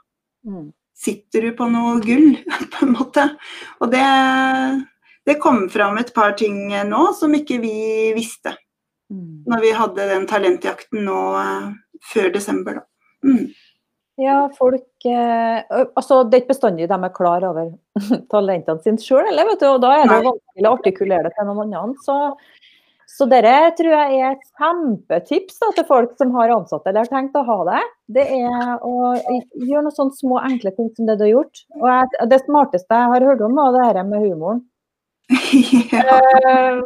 Mm. Sitter du på noe gull, på en måte? Og det, det kom fram et par ting nå som ikke vi visste, Mm. når vi hadde den talentjakten nå eh, før desember, da. Mm. Ja, folk eh, Altså, det er ikke bestandig de er klar over talentene sine sjøl, eller? vet du, Og da er det vanskelig å artikulere det til noen andre. Så, så dette tror jeg er et kjempetips da, til folk som har ansatte eller har tenkt å ha det. Det er å gjøre noen sånne små, enkle ting som det du har gjort. Og jeg, det smarteste jeg har hørt om, var det dette med humoren. ja, Eh,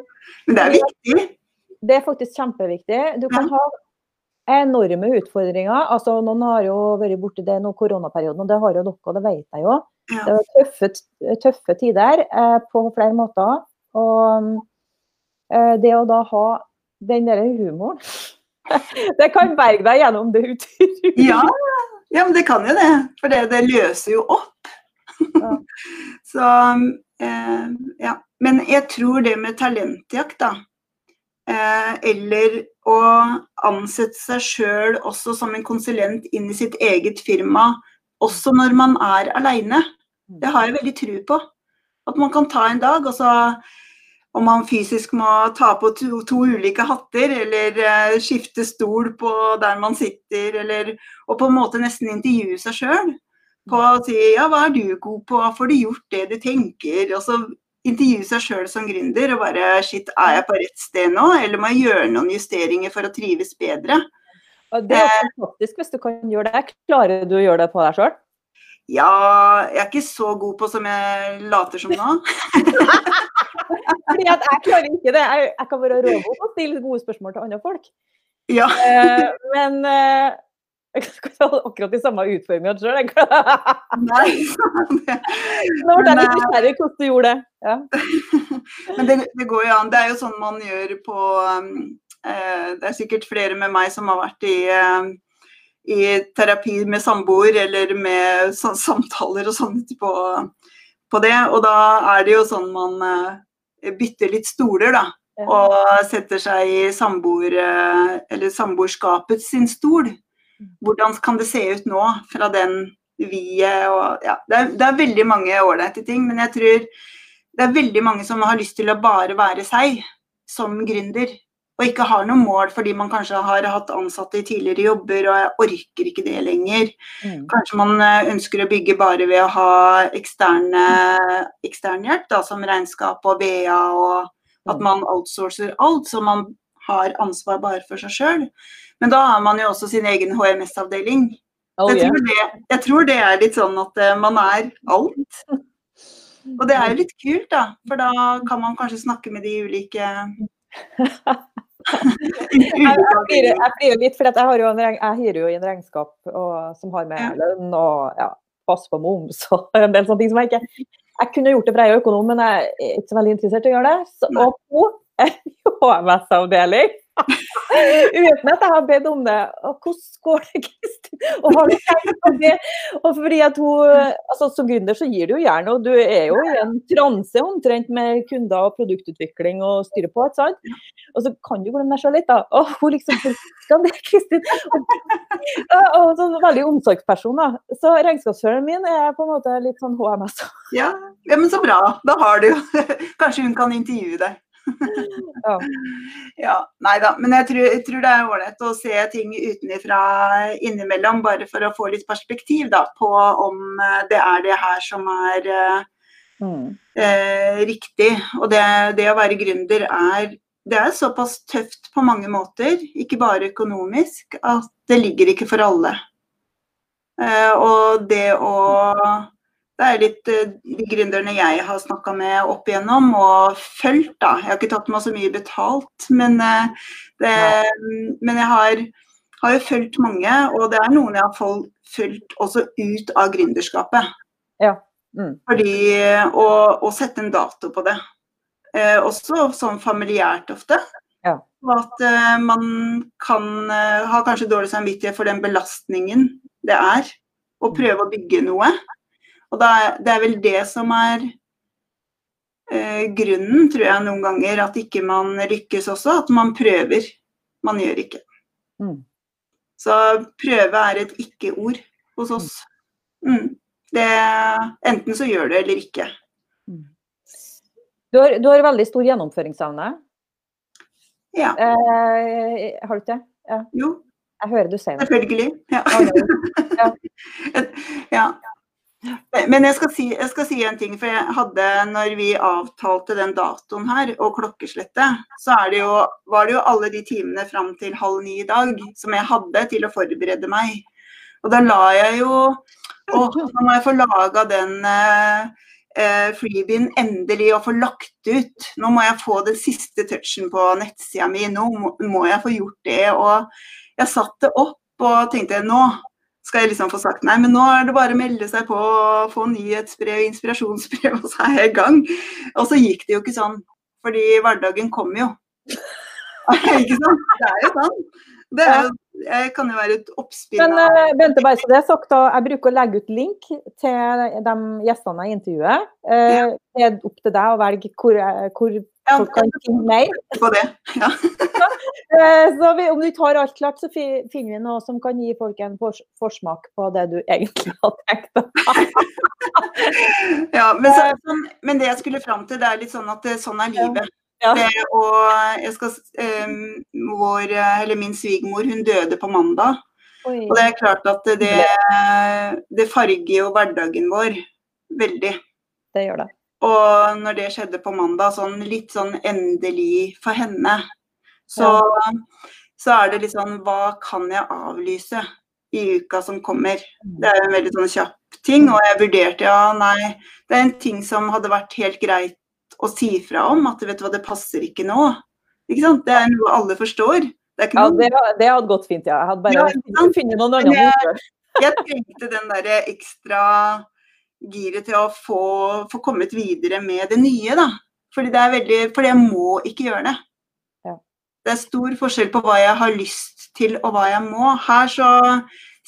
men det er viktig. Det er faktisk kjempeviktig. Du kan ha enorme utfordringer. Altså, noen har jo vært borti det nå koronaperioden, og det har jo dere, det vet jeg jo. Ja. Det var tøffe, tøffe tider eh, på flere måter. Og eh, det å da ha den der humoren Det kan berge deg gjennom det utrolig. Ja, ja, men det kan jo det. For det, det løser jo opp. Ja. Så eh, ja. Men jeg tror det med talentjakt, da. Eh, eller å ansette seg sjøl også som en konsulent inn i sitt eget firma, også når man er aleine. Det har jeg veldig tro på. At man kan ta en dag, og så om man fysisk må ta på to, to ulike hatter, eller eh, skifte stol på der man sitter, eller Og på en måte nesten intervjue seg sjøl. På å si ja, hva er du god på, får du gjort det du tenker? Og så intervjue seg sjøl som gründer og bare shit, er jeg på rett sted nå, eller må jeg gjøre noen justeringer for å trives bedre? Og det er jo fantastisk hvis du kan gjøre det. Klarer du å gjøre det på deg sjøl? Ja, jeg er ikke så god på som jeg later som nå. Fordi at jeg klarer ikke det. Jeg, jeg kan være rågod på å stille gode spørsmål til andre folk. Ja. Eh, men eh, jeg skal ikke ha akkurat de samme utforminga sjøl. jeg. Nå ble jeg litt eh, nysgjerrig hvordan du gjorde det. Ja. Men det, det går jo an. Det er jo sånn man gjør på um, eh, Det er sikkert flere med meg som har vært i, um, i terapi med samboer eller med samtaler og sånt på, på det. Og da er det jo sånn man eh, bytter litt stoler, da. Og setter seg i samboer, eh, eller samboerskapet sin stol. Hvordan kan det se ut nå fra den vi-et og ja, det er, det er veldig mange ålreite ting, men jeg tror det er veldig mange som har lyst til å bare være seg som gründer. Og ikke har noe mål fordi man kanskje har hatt ansatte i tidligere jobber og jeg orker ikke det lenger. Mm. Kanskje man eh, ønsker å bygge bare ved å ha eksterne, ekstern hjelp, da, som regnskap og BA, og at man outsourcer alt, så man har ansvar bare for seg sjøl. Men da har man jo også sin egen HMS-avdeling. Oh, jeg, yeah. jeg tror det er litt sånn at eh, man er alt. Og det er jo litt kult, da. For da kan man kanskje snakke med de ulike jeg blir jo litt, for jeg, har jo en, jeg hyrer jo inn regnskap og, som har med lønn og ja, pass på moms og en del sånne ting som jeg ikke Jeg kunne gjort det, for jeg er økonom, men jeg er ikke så veldig interessert i å gjøre det. Så, og en HMS-avdeling Uten at jeg har bedt om det. Og hvordan går det, Kristin? Og har du tenkt på det? Og fordi at hun, altså Som gründer så gir du jo gjerne, og du er jo i en transe omtrent med kunder og produktutvikling og styre på. ikke sant? Og så kan du glemme deg sjøl litt, da. Og hun liksom Skal det, Kristin? Og, og så veldig omsorgsperson, da. Så regnskapsføreren min er på en måte litt sånn HMS. Ja, ja men så bra. Da har du Kanskje hun kan intervjue deg ja. ja. Nei da. Men jeg tror, jeg tror det er ålreit å se ting utenfra innimellom, bare for å få litt perspektiv da, på om eh, det er det her som er mm. eh, riktig. Og det, det, å være gründer er det er såpass tøft på mange måter, ikke bare økonomisk, at det ligger ikke for alle. Eh, og det å det er litt eh, de gründerne jeg har snakka med opp igjennom og fulgt. da. Jeg har ikke tatt meg så mye betalt, men, eh, det, men jeg har, har, jo fulgt mange. Og det er noen jeg har fulgt også ut av gründerskapet. Ja. Mm. Fordi å, å, sette en dato på det. Eh, også sånn familiært ofte. Ja. Og at eh, man kan eh, ha kanskje dårlig samvittighet for den belastningen det er å prøve å bygge noe. Og da, det er vel det som er eh, grunnen, tror jeg noen ganger, at ikke man lykkes også. At man prøver. Man gjør ikke. Mm. Så prøve er et ikke-ord hos oss. Mm. Det, enten så gjør du eller ikke. Mm. Du har, du har veldig stor gjennomføringsevne. Ja. Eh, har du ikke det? Ja. Jo. Jeg hører du sier det. Selvfølgelig. Ja. ja. Men jeg skal, si, jeg skal, si, en ting. For jeg hadde, når vi avtalte den datoen her, og klokkeslettet, så det jo, var det jo alle de timene fram til halv ni i dag som jeg hadde til å forberede meg. Og da la jeg jo Å, nå må jeg få laga den eh, eh, freebien endelig og få lagt ut. Nå må jeg få den siste touchen på nettsida mi. Nå må jeg få gjort det. Og jeg satte opp og tenkte nå skal jeg liksom få sagt nei, men nå er det bare å melde seg på og få nyhetsbrev, inspirasjonsbrev, og så er jeg i gang. Og så gikk det jo ikke sånn, fordi hverdagen kommer jo. ikke sant? Det er jo sånn. Det er, jeg kan jo være et oppspill Men uh, Bente, bare så det er sagt, jeg bruker å legge ut link til de gjestene jeg intervjuer. Uh, det er opp til deg å velge hvor, hvor ja, folk kan finne mer. På det, ja. uh, så vi, om du ikke har alt klart, så finner vi noe som kan gi folk en fors forsmak på det du egentlig har tenkt. ja, men, så, men, det jeg skulle fram til, det er litt sånn at sånn er livet. Ja. og jeg skal, um, vår, eller min svigermor hun døde på mandag. Oi. Og det er klart at det, det farger jo hverdagen vår veldig. Det gjør det. Og når det skjedde på mandag, sånn litt sånn endelig for henne, så, ja. så er det litt sånn Hva kan jeg avlyse i uka som kommer? Det er jo en veldig sånn kjapp ting. Og jeg vurderte ja, nei, det er en ting som hadde vært helt greit å si fra om at vet du hva, det passer ikke nå. Ikke sant? Det er noe alle forstår. Det ja, det, det, hadde gått fint, ja. Jeg hadde bare ja, funnet noen andre jeg, jeg trengte den der ekstra giret til å få, få, kommet videre med det nye, da. Fordi det er veldig For jeg må ikke gjøre det. Ja. Det er stor forskjell på hva jeg har lyst til og hva jeg må. Her så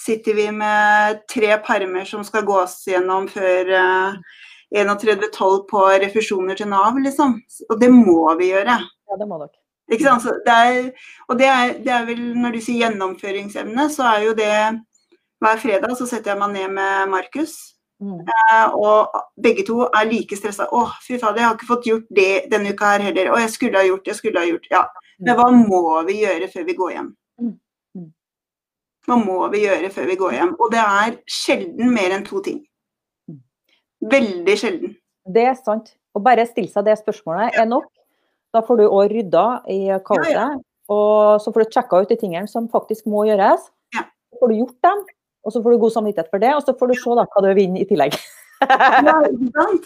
sitter vi med tre permer som skal gås gjennom før uh, 31-12 på refusjoner til Nav, liksom. Og det må vi gjøre. Ja, det må dere. Ikke sant? Det er, og det er, det er, vel, når du sier gjennomføringsevne, så er jo det Hver fredag så setter jeg meg ned med Markus. Mm. Eh, og begge to er like stressa. 'Å, fy fader, jeg har ikke fått gjort det denne uka her heller.' 'Å, jeg skulle ha gjort, jeg skulle ha gjort.' Ja. Mm. Men hva må vi gjøre før vi går hjem? Mm. mm. Hva må vi gjøre før vi går hjem? Og det er sjelden mer enn to ting. Veldig sjelden. Det er sant. Å bare stille seg det spørsmålet er nok. Da får du òg rydda i kaoset. Ja, ja. Og så får du sjekka ut de tingene som faktisk må gjøres. Ja. Så får du gjort dem, og så får du god samvittighet for det. Og så får du se da hva du vinner i tillegg. ja,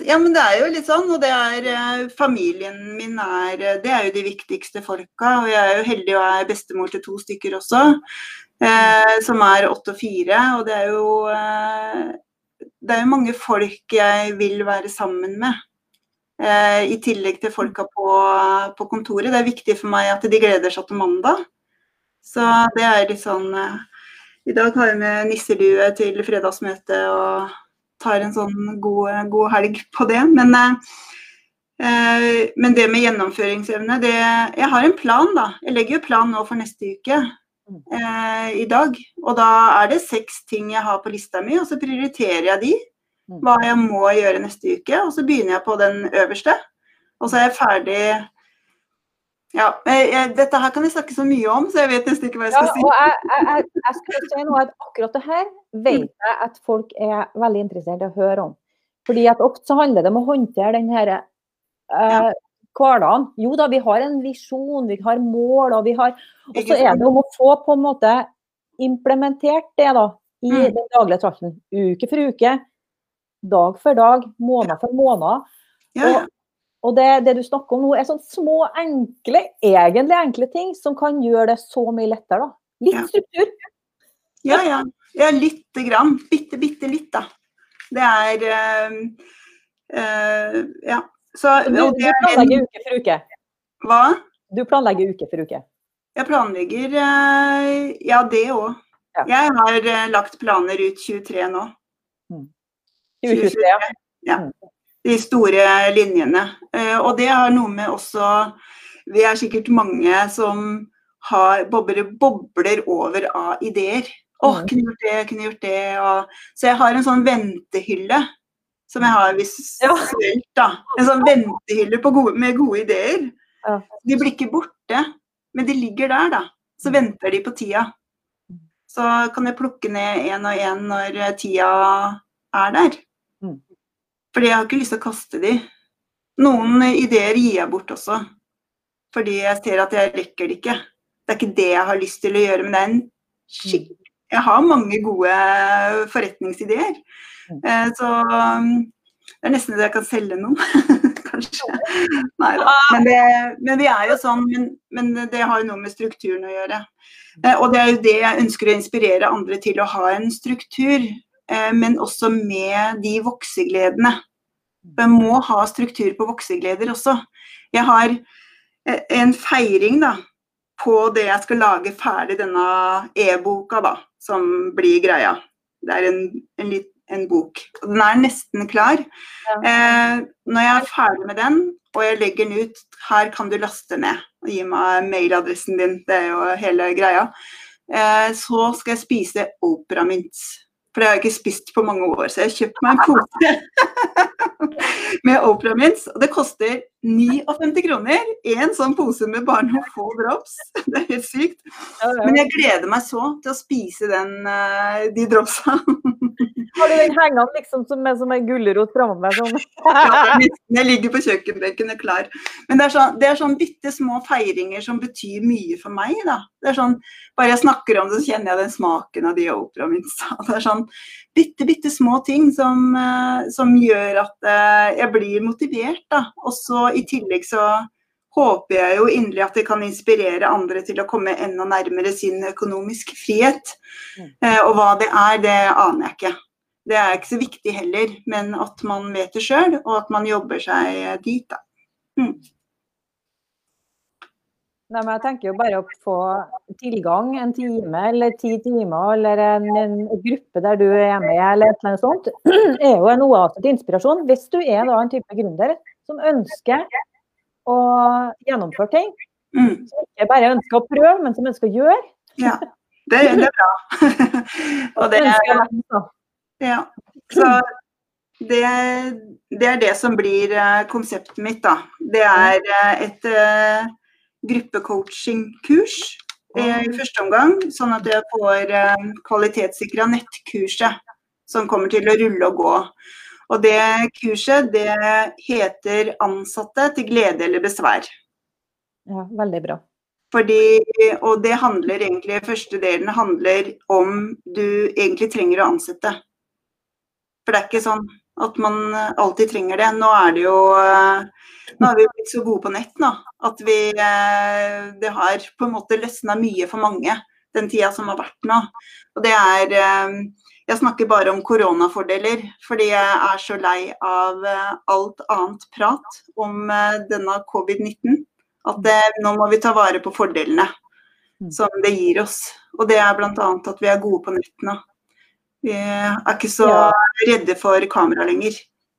ja, men det er jo litt sånn. Og det er eh, familien min er eh, Det er jo de viktigste folka. Og jeg er jo heldig og er bestemor til to stykker også. Eh, som er åtte og fire. Og det er jo eh, Det er jo mange folk jeg vil være sammen med. Eh, I tillegg til folka på, på, kontoret. Det er viktig for meg at de gleder seg til mandag. Så det er litt sånn eh, I dag har vi med nisselue til fredagsmøte og tar en sånn god, god helg på det. Men, eh, men, det med gjennomføringsevne, det Jeg har en plan, da. Jeg legger jo plan nå for neste uke. Eh, I dag. Og da er det seks ting jeg har på lista mi, og så prioriterer jeg de. Mm. Hva jeg må gjøre neste uke. Og så begynner jeg på den øverste. Og så er jeg ferdig ja, jeg, Dette her kan jeg snakke så mye om, så jeg vet nesten ikke hva jeg skal ja, si. Jeg, jeg, jeg, skal si noe at Akkurat det her vet jeg at folk er veldig interessert i å høre om. Fordi at ofte så handler det om å håndtere den her uh, hverdagen. Jo da, vi har en visjon, vi har mål, og vi har Og så er det om å få på en måte implementert det da, i mm. den daglige trakten. Uke for uke, dag for dag, måned for måned. Ja, Og, Og det, det, du snakker om nå, er sånn små, enkle, egentlig enkle ting som kan gjøre det så mye lettere. da. Litt struktur. Ja, ja. Ja, lite grann. Bitte, bitte litt, da. Det er uh, uh, Ja. Så Du, du planlegger uke for uke? Hva? Du planlegger uke for uke? Jeg planlegger uh, Ja, det òg. Ja. Jeg har lagt planer ut 23 nå. 2023, mm. ja. Mm de store linjene. Eh, og det har noe med også Vi er sikkert mange som har bobler, bobler over av ideer. Å, oh, kunne gjort det, kunne gjort det. Og, så jeg har en sånn ventehylle som jeg har visuelt. da. En sånn ventehylle gode, med gode ideer. De blir ikke borte, men de ligger der, da. Så venter de på tida. Så kan jeg plukke ned én og én når tida er der. Fordi jeg har ikke lyst til å kaste de. Noen ideer gir jeg bort også. Fordi jeg ser at jeg rekker det ikke. Det er ikke det jeg har lyst til å gjøre, men det er en skikk... Jeg har mange gode forretningsideer. Mm. Eh, så um, det er nesten det jeg kan selge noen, kanskje. Nei da. Men, men, vi er jo sånn, men, men, det har jo noe med strukturen å gjøre. Eh, og det er jo det jeg ønsker å inspirere andre til, å ha en struktur. Eh, men også med de voksegledene. Man må ha struktur på voksegleder også. Jeg har en feiring da, på det jeg skal lage ferdig denne e-boka, da, som blir greia. Det er en, en, en bok. Og den er nesten klar. Ja. Eh, når jeg er ferdig med den, og jeg legger den ut Her kan du laste ned. og Gi meg mailadressen din, det er jo hele greia. Eh, så skal jeg spise operamynt. For det har jeg ikke spist på mange år, så jeg har kjøpt meg en pose med operamynt. Og det koster 59 kroner. En sånn pose med bare noen få drops. Det er helt sykt. Men jeg gleder meg så til å spise den, eh, de dropsa. Har du den hengende liksom som, som en gulrot framme? Sånn? jeg ligger på kjøkkenbenken og klar. Men det er, sånn, det er sånn bitte små feiringer som betyr mye for meg. da. Det er sånn, Bare jeg snakker om det, så kjenner jeg den smaken av de operaene mine. Det er sånn bitte, bitte små ting som, eh, som gjør at eh, jeg blir motivert. da. Og i tillegg så håper jeg jo inderlig at det kan inspirere andre til å komme enda nærmere sin økonomisk frihet. Mm. Eh, og hva det er, det aner jeg ikke. Det er ikke så viktig heller, men at man vet det sjøl, og at man jobber seg dit. da. Mm. Nei, men jeg tenker jo bare å få tilgang en time eller ti timer, eller en, en, gruppe der du er med, eller et eller annet sånt, er jo en oase til inspirasjon. Hvis du er da en type gründer som ønsker å gjennomføre ting, mm. som ikke bare ønsker å prøve, men som ønsker å gjøre. Ja, det, det er bra. og det er, ja. Så det, det, er det som blir eh, konseptet mitt, da. Det er eh, et uh, gruppecoachingkurs i første omgang, sånn at jeg får uh, kvalitetssikra nettkurset som kommer til å rulle og gå. Og det kurset det heter 'Ansatte til glede eller besvær'. Ja, veldig bra. Fordi, og det handler egentlig, første delen handler om du egentlig trenger å ansette. For det er ikke sånn At man alltid trenger det. Nå er det jo Nå er vi blitt så gode på nett nå, at vi Det har på en måte løsna mye for mange den tida som har vært nå. Og det er Jeg snakker bare om koronafordeler, fordi jeg er så lei av alt annet prat om denne covid-19. At det, nå må vi ta vare på fordelene mm. som det gir oss. Og det er bl.a. at vi er gode på nett nå. Vi er ikke så redde for kamera lenger.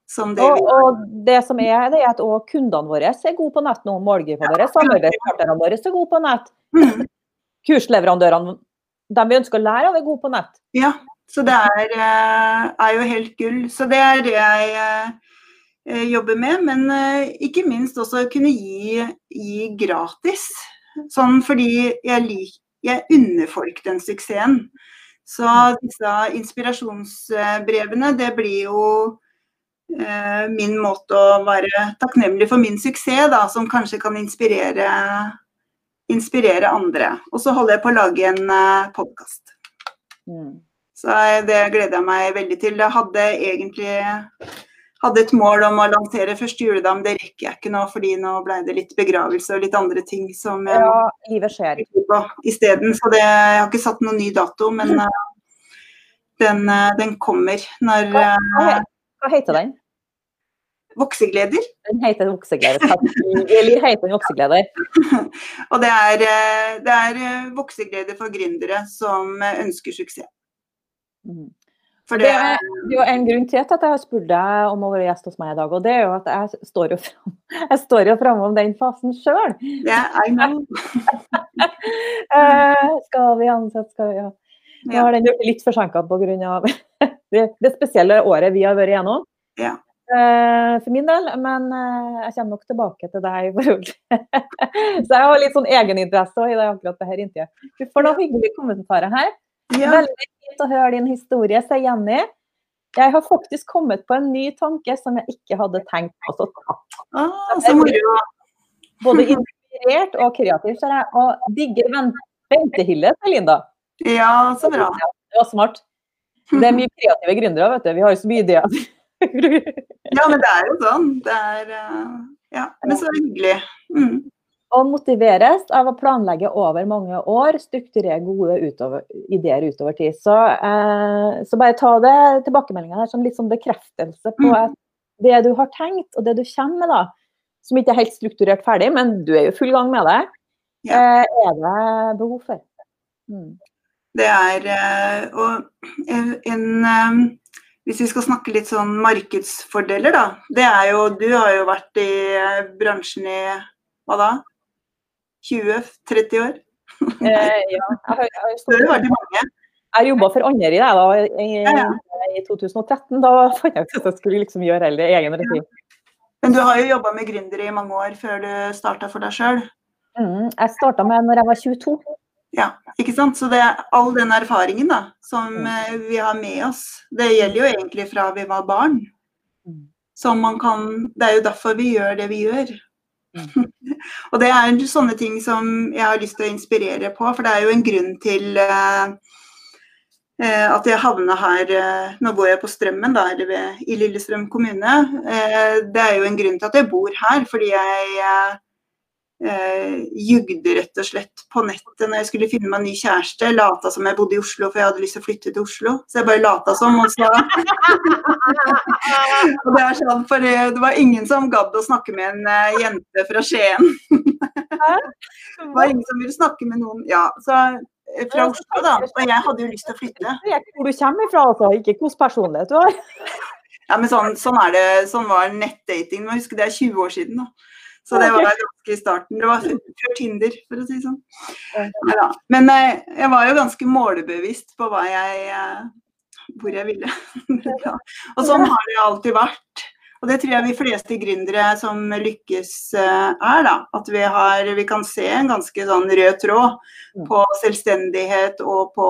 Det og, og, det som er, det er at også kundene våre er gode på nett nå. Målgiverne våre, samarbeidspartnerne våre er gode på nett. Mm. Kursleverandørene, de vi ønsker å lære av, er gode på nett. Ja, så det er, eh, er jo helt gull. Så det er det jeg eh, jobber med, men eh, ikke minst også kunne gi, gi gratis. Sånn fordi jeg, lik, jeg unner folk den suksessen. Så disse inspirasjonsbrevene, det blir jo eh, min måte å være takknemlig for min suksess, da, som kanskje kan inspirere, inspirere andre. Og så holder jeg på å lage en eh, podkast. Mm. Så det gleder jeg meg veldig til. Jeg hadde egentlig hadde et mål om å lansere første juledag, det rekker jeg ikke nå, fordi nå ble det litt begravelse og litt andre ting som jeg ja, livet skjer. isteden. Så det, jeg har ikke satt noen ny dato, men uh, den, uh, den, kommer når uh, hva, heter den? Voksegleder. Den heter Voksegleder. Eller heter den Voksegleder? og det er, det er Voksegleder for gründere som ønsker suksess. Mm. For det, er, det er jo en grunn til at jeg har spurt deg om å være gjest hos meg i dag, og det er jo at jeg står jo fram, jeg står jo fram om den fasen sjøl. Yeah, uh, skal vi ansette, skal vi ja. Nå har den blitt litt forsinka pga. det, det spesielle året vi har vært igjennom. Yeah. Uh, for min del, men uh, jeg kommer nok tilbake til deg i forhold Så jeg har litt sånn egeninteresse i det akkurat det her inntil. Du får noen hyggelige kommentarer her. Ja. Veldig fint å høre din historie, sier Jenny. Jeg har faktisk kommet på en ny tanke som jeg ikke hadde tenkt på så ah, så moro. Både inspirert og kreativ, ser jeg. Og digger sier Linda. Ja, så bra. Det var smart. Det er mye kreative gründere, vet du. Vi har jo så mye ideer. ja, men det er jo sånn. Det er eh, Ja, men så hyggelig. Mm og motiveres av å planlegge over mange år, strukturere gode utover, ideer utover tid. Så, eh, så bare ta det tilbakemeldinga her som litt sånn bekreftelse på mm. at det du har tenkt, og det du kommer med, da, som ikke er helt strukturert ferdig, men du er jo full gang med det, ja. eh, er det behov for. Mm. Det er eh, Og en, en eh, hvis vi skal snakke litt sånn markedsfordeler, da. Det er jo Du har jo vært i eh, bransjen i hva da? 20-30 år? Eh, ja. Jeg har, mange. Jeg jobba for andre i da, i, ja. i 2013. Da fant jeg ut at jeg skulle liksom gjøre hele egen regi. Men du har jo jobba med gründere i mange år før du starta for deg sjøl? Mm, jeg starta med når jeg var 22. Ja, ikke sant. Så det er all den erfaringen da, som mm. Eh, vi har med oss, det gjelder jo egentlig fra vi var barn. Mm. Som man kan Det er jo derfor vi gjør det vi gjør. Mm. og det er sånne ting som jeg har lyst til å inspirere på, for det er jo en grunn til uh, at jeg havna her uh, Nå bor jeg på Strømmen, da, eller ved, i Lillestrøm kommune. Det er jo en grunn til at jeg bor her, fordi jeg eh, jugde rett og slett på nettet når jeg skulle finne meg en ny kjæreste. Lata som jeg bodde i Oslo, for jeg hadde lyst til å flytte til Oslo. Så jeg bare lata som, og så Og det er sånn, for det var ingen som gadd å snakke med en eh, jente fra Skien. det var ingen som ville snakke med noen Ja, så eh, fra Oslo, da. Og jeg hadde jo lyst til å flytte. Hvor du kommer fra, altså. Ikke hvilken personlighet du har. Ja, men sånn, sånn, er det, sånn var nettdating. Må huske det er 20 år siden. da. Så det var ganske i starten. Det var før Tinder, for å si det sånn. Ja, Men eh, jeg var jo ganske målebevisst på hva jeg, eh, hvor jeg ville. Og sånn har det alltid vært. Og det tror jeg vi fleste gründere som lykkes eh, er, da. At vi, har, vi kan se en ganske sånn rød tråd mm. på selvstendighet og på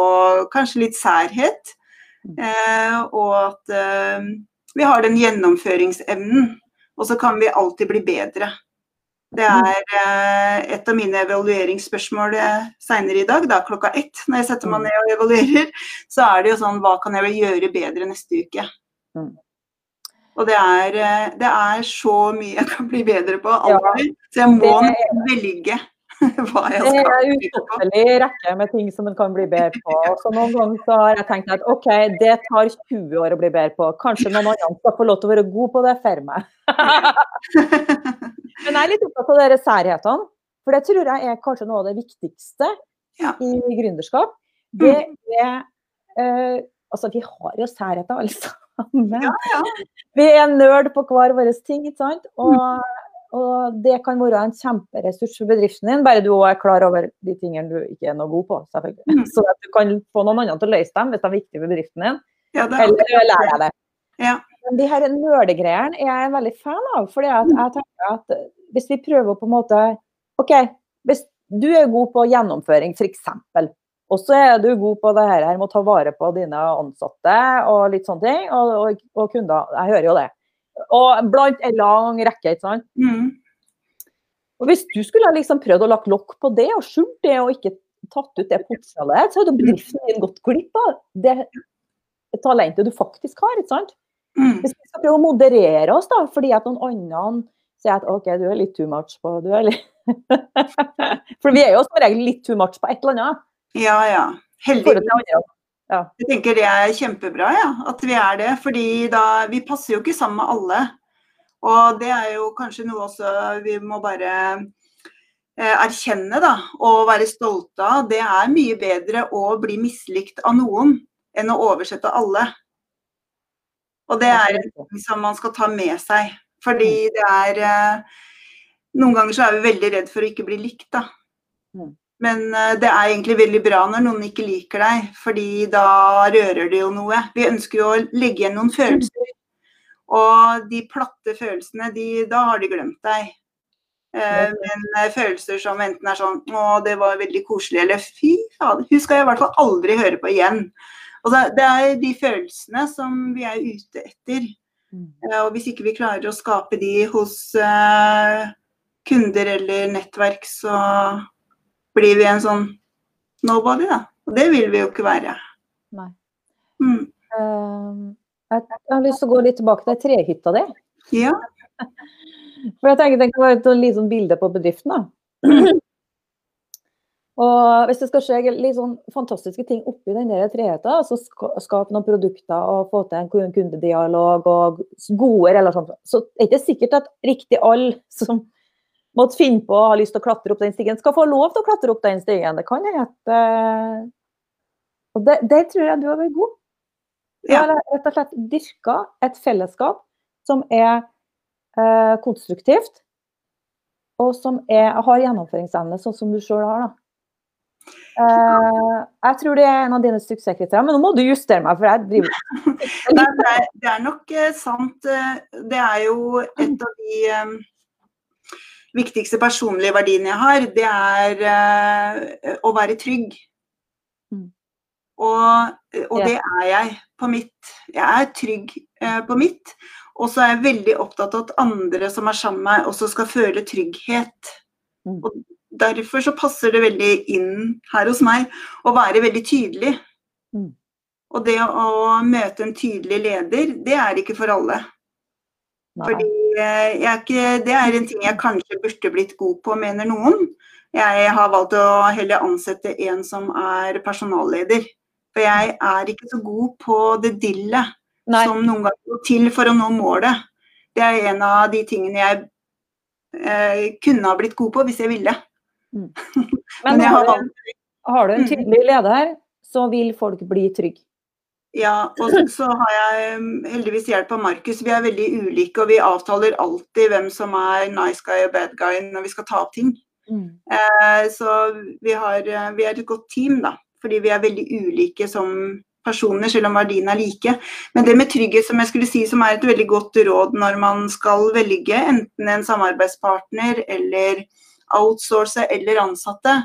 kanskje litt særhet. Mm. Eh, og at vi har den gjennomføringsevnen. Og så kan vi alltid bli bedre. Det er eh, et av mine evalueringsspørsmål eh, seinere i dag, da klokka ett. Når jeg setter meg mm. ned og evaluerer, så er det jo sånn hva kan jeg gjøre bedre neste uke? Mm. Og det er, eh, det er, så mye jeg kan bli bedre på alltid. Så jeg må det, velge hva jeg skal Det er ustoppelig rekke med ting som en kan bli bedre på. Så noen ganger så har jeg tenkt at OK, det tar 20 år å bli bedre på. Kanskje noen andre skal få lov til å være god på det for meg. Men jeg er litt opptatt av de særhetene. For det tror jeg er kanskje noe av det viktigste ja. i gründerskap. Det mm. er uh, Altså, vi har jo særheter alle sammen. Ja, ja. Vi er nerd på hver vår ting, ikke sant. Og mm. Og det kan være en kjemperessurs for bedriften din, bare du er klar over de tingene du ikke er noe god på. selvfølgelig. Mm. Så at du kan få noen andre til å løse dem hvis de er viktige for bedriften din. Ja, Eller lærer jeg det. Ja. Men de her nerdegreiene er jeg veldig fan av. fordi jeg tenker at hvis vi prøver på en måte OK, hvis du er god på gjennomføring, f.eks. Og så er du god på det her med å ta vare på dine ansatte og litt sånne ting, og, og, og kunder. Jeg hører jo det. Og blant en lang rekke, ikke sant. Mm. Og hvis du skulle liksom prøvd å lagt lokk på det og skjult det og ikke tatt ut det potensialet, så hadde bedriften din gått glipp av det talentet du faktisk har. ikke sant? Mm. Hvis vi skal prøve å moderere oss, da, fordi at noen andre sier at OK, du er litt too much på du er litt... For vi er jo som regel litt too much på et eller annet. Ja, ja. Heldigvis. Ja. Jeg tenker det er kjempebra, ja, at vi er det. fordi da, vi passer jo ikke sammen med alle. Og det er jo kanskje noe også vi må bare eh, erkjenne da, og være stolte av. Det er mye bedre å bli mislikt av noen enn å oversette alle. Og det er noe som man skal ta med seg. Fordi mm. det er eh, Noen ganger så er vi veldig redd for å ikke bli likt, da. Men eh, det er egentlig veldig bra når noen ikke liker deg, fordi da rører det jo noe. Vi ønsker jo å legge igjen noen følelser. Og de platte følelsene, de, da har de glemt deg. Eh, men eh, følelser som enten er sånn Å, det var veldig koselig, eller fy fader, hun skal jeg i hvert fall aldri høre på igjen. Og det er de følelsene som vi er ute etter. Mm. Og hvis ikke vi klarer å skape de hos kunder eller nettverk, så blir vi en sånn nobody, da. Og det vil vi jo ikke være. Nei. Mm. Uh, jeg, har lyst til å gå litt tilbake til trehytta di. Ja. For jeg tenker Det kan være et litt sånn bilde på bedriften. da. Og hvis det skal skje litt sånn fantastiske ting oppi den der trehytta, så skape noen produkter og få til en kundedialog og gode relasjoner, så er det ikke sikkert at riktig alle som måtte finne på å ha lyst til å klatre opp den stigen, skal få lov til å klatre opp den stigen. Det kan hete uh, Og det, det, tror jeg du har vært god. Du har rett og slett dyrka et fellesskap som er uh, konstruktivt, og som er, har gjennomføringsevne, sånn som du sjøl har. da. Uh, jeg tror det er en av dine suksesskriterier, men nå må du justere meg. for jeg driver... det, er, det er nok sant. Det er jo et av de viktigste personlige verdiene jeg har, det er uh, å være trygg. Mm. Og, og, det er jeg på mitt. Jeg er trygg uh, på mitt. Og så er jeg veldig opptatt av at andre som er sammen med meg, også skal føle trygghet. Mm. Og derfor så passer det veldig inn her hos meg å være veldig tydelig. Mm. Og det å møte en tydelig leder, det er ikke for alle. Fordi eh, er ikke, Det er en ting jeg kanskje burde blitt god på, mener noen. Jeg har valgt å heller ansette en som er personalleder. For jeg er ikke så god på det dillet som noen ganger går til for å nå målet. Det er en av de tingene jeg eh, kunne ha blitt god på hvis jeg ville. Mm. Men, Men har, du, har, du, en mm. tydelig leder, så vil folk bli trygge. Ja, og så har jeg um, heldigvis hjelp av Markus. Vi er veldig ulike, og vi avtaler alltid hvem som er nice guy og bad guy når vi skal ta opp ting. Mm. Eh, så vi, har, eh, vi, er et godt team, da. Fordi vi er veldig ulike som personer, selv om verdiene er like. Men det med trygghet, som jeg skulle si, som er et veldig godt råd når man skal velge enten en samarbeidspartner eller outsource eller ansatte,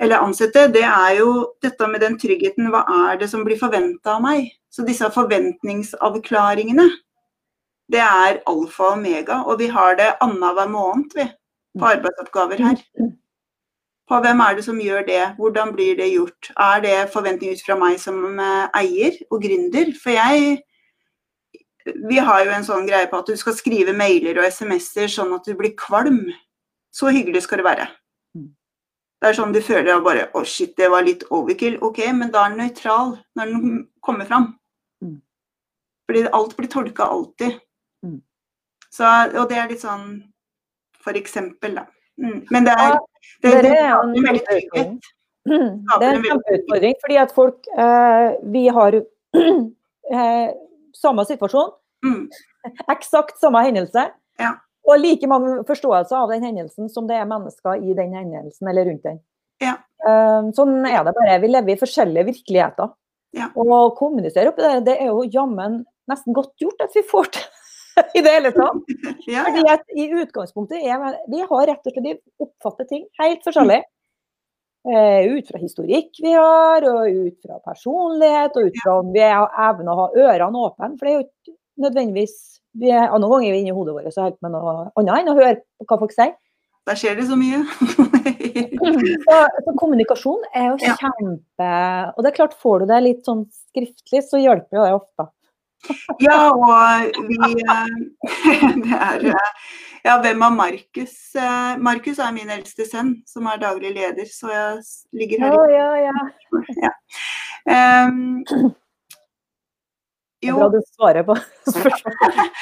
eller ansette, det er jo dette med den tryggheten. Hva er det som blir forventa av meg? Så disse forventningsavklaringene, det er alfa og omega. Og vi har det annenhver måned vi, på arbeidsoppgaver her. På hvem er det som gjør det? Hvordan blir det gjort? Er det forventning ut fra meg som eh, eier og gründer? For jeg vi har jo en sånn greie på at du skal skrive mailer og SMS-er sånn at du blir kvalm. Så hyggelig skal det være. Mm. Det er sånn du føler at bare Å, shit, det var litt overkill. OK, men da er den nøytral når den kommer fram. Mm. Fordi alt blir tolka alltid. Mm. Så, og det er litt sånn For eksempel, da. Mm. Men det er det, det det, er en veldig trygghet. Det er en kjempeutfordring, fordi at folk eh, Vi har eh, samme situasjon, Mm. eksakt samme hendelse, Ja. Og like mange forståelser av den hendelsen som det er mennesker i den hendelsen eller rundt den. Ja. Eh, sånn er det bare. Vi lever i forskjellige virkeligheter. Ja. Og å kommunisere oppi det, det er jo jammen nesten godt gjort at vi får til i det hele tatt. Ja, at i utgangspunktet er vi har rett og slett vi oppfatter ting helt forskjellig. Uh, ut fra historikk vi har, og ut fra personlighet, og ut fra om vi har evne å ha ørene åpne. For det er jo ikke nødvendigvis vi er, Noen ganger er vi inni hodet vårt og holder med noe annet enn å høre på hva folk sier. Der skjer det så mye. Så, så kommunikasjon er jo Ja. kjempe Og det er klart, får du det litt sånn skriftlig, så hjelper jo det ofte. Ja, og vi eh, Det er eh, Ja, hvem av Markus? Eh, Markus er min eldste sønn, som er daglig leder, så jeg ligger her. Ja, ja, ja. Det er jo, bra du svarer på spørsmålet.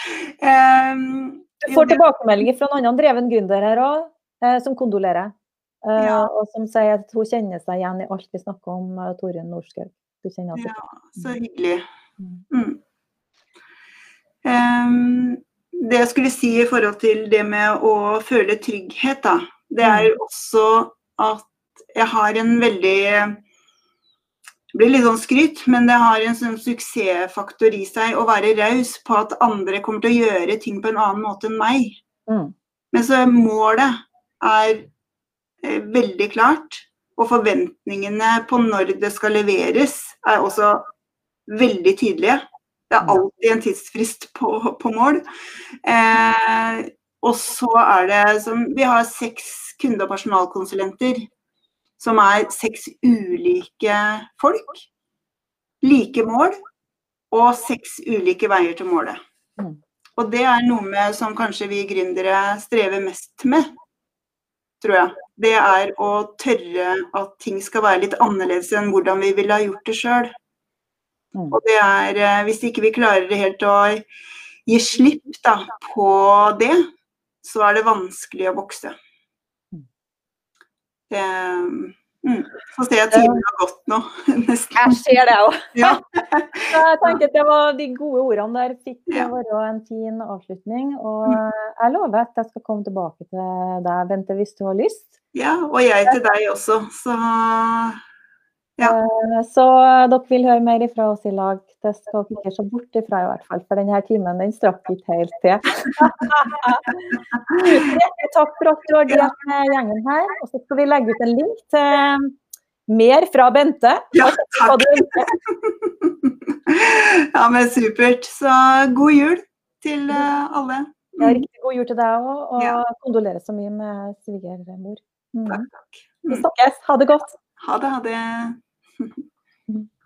um, Du får tilbakemeldinger fra en annen dreven gründer her òg, eh, som kondolerer. Eh, Ja. Og som sier at hun kjenner seg igjen i alt vi snakker om uh, Torunn Norskau. Du kjenner at Ja, så hyggelig. Mm. Mm. Ehm, det jeg skulle si i forhold til det med å føle trygghet, da, det er også at jeg har en veldig blir litt sånn skryt, men det har en sånn suksessfaktor i seg å være raus på at andre kommer til å gjøre ting på en annen måte enn meg. Mm. Men så målet er eh, veldig klart, og forventningene på når det skal leveres er også veldig tydelige. Det er alltid en tidsfrist på, på mål. Eh, og så er det som Vi har seks kunde- og personalkonsulenter som er seks ulike folk. Like mål og seks ulike veier til målet. Mm. Og det er noe med som kanskje vi gründere strever mest med, tror jeg. Det er å tørre at ting skal være litt annerledes enn hvordan vi ville ha gjort det sjøl. Mm. Og det er, eh, hvis ikke vi klarer det helt å gi slipp da, på det, så er det vanskelig å vokse. Mm. Det, mm. Så ser jeg timen har gått nå, nesten. Jeg ser det òg. Ja. Jeg tenker at det var de gode ordene der fikk Ja. være en fin avslutning. Og jeg lover at jeg skal komme tilbake til deg, Bente, hvis du har lyst. ja, og jeg til deg også, så Ja. Eh, Så dere vil høre mer ifra oss i lag. Det skal dere se bort ifra, i hvert fall. For denne timen den strakk ikke helt til. Takk for at du har delt med gjengen her. Og så skal vi legge ut en link til mer fra Bente. Ja, takk. Ja, men supert. Så god jul til alle. alle. Ja, riktig god jul til deg òg, og Ja. kondolerer så mye med svigermor. Mm. Takk, takk. Vi snakkes. Ha det godt. Ha det, ha det. Mm-hmm.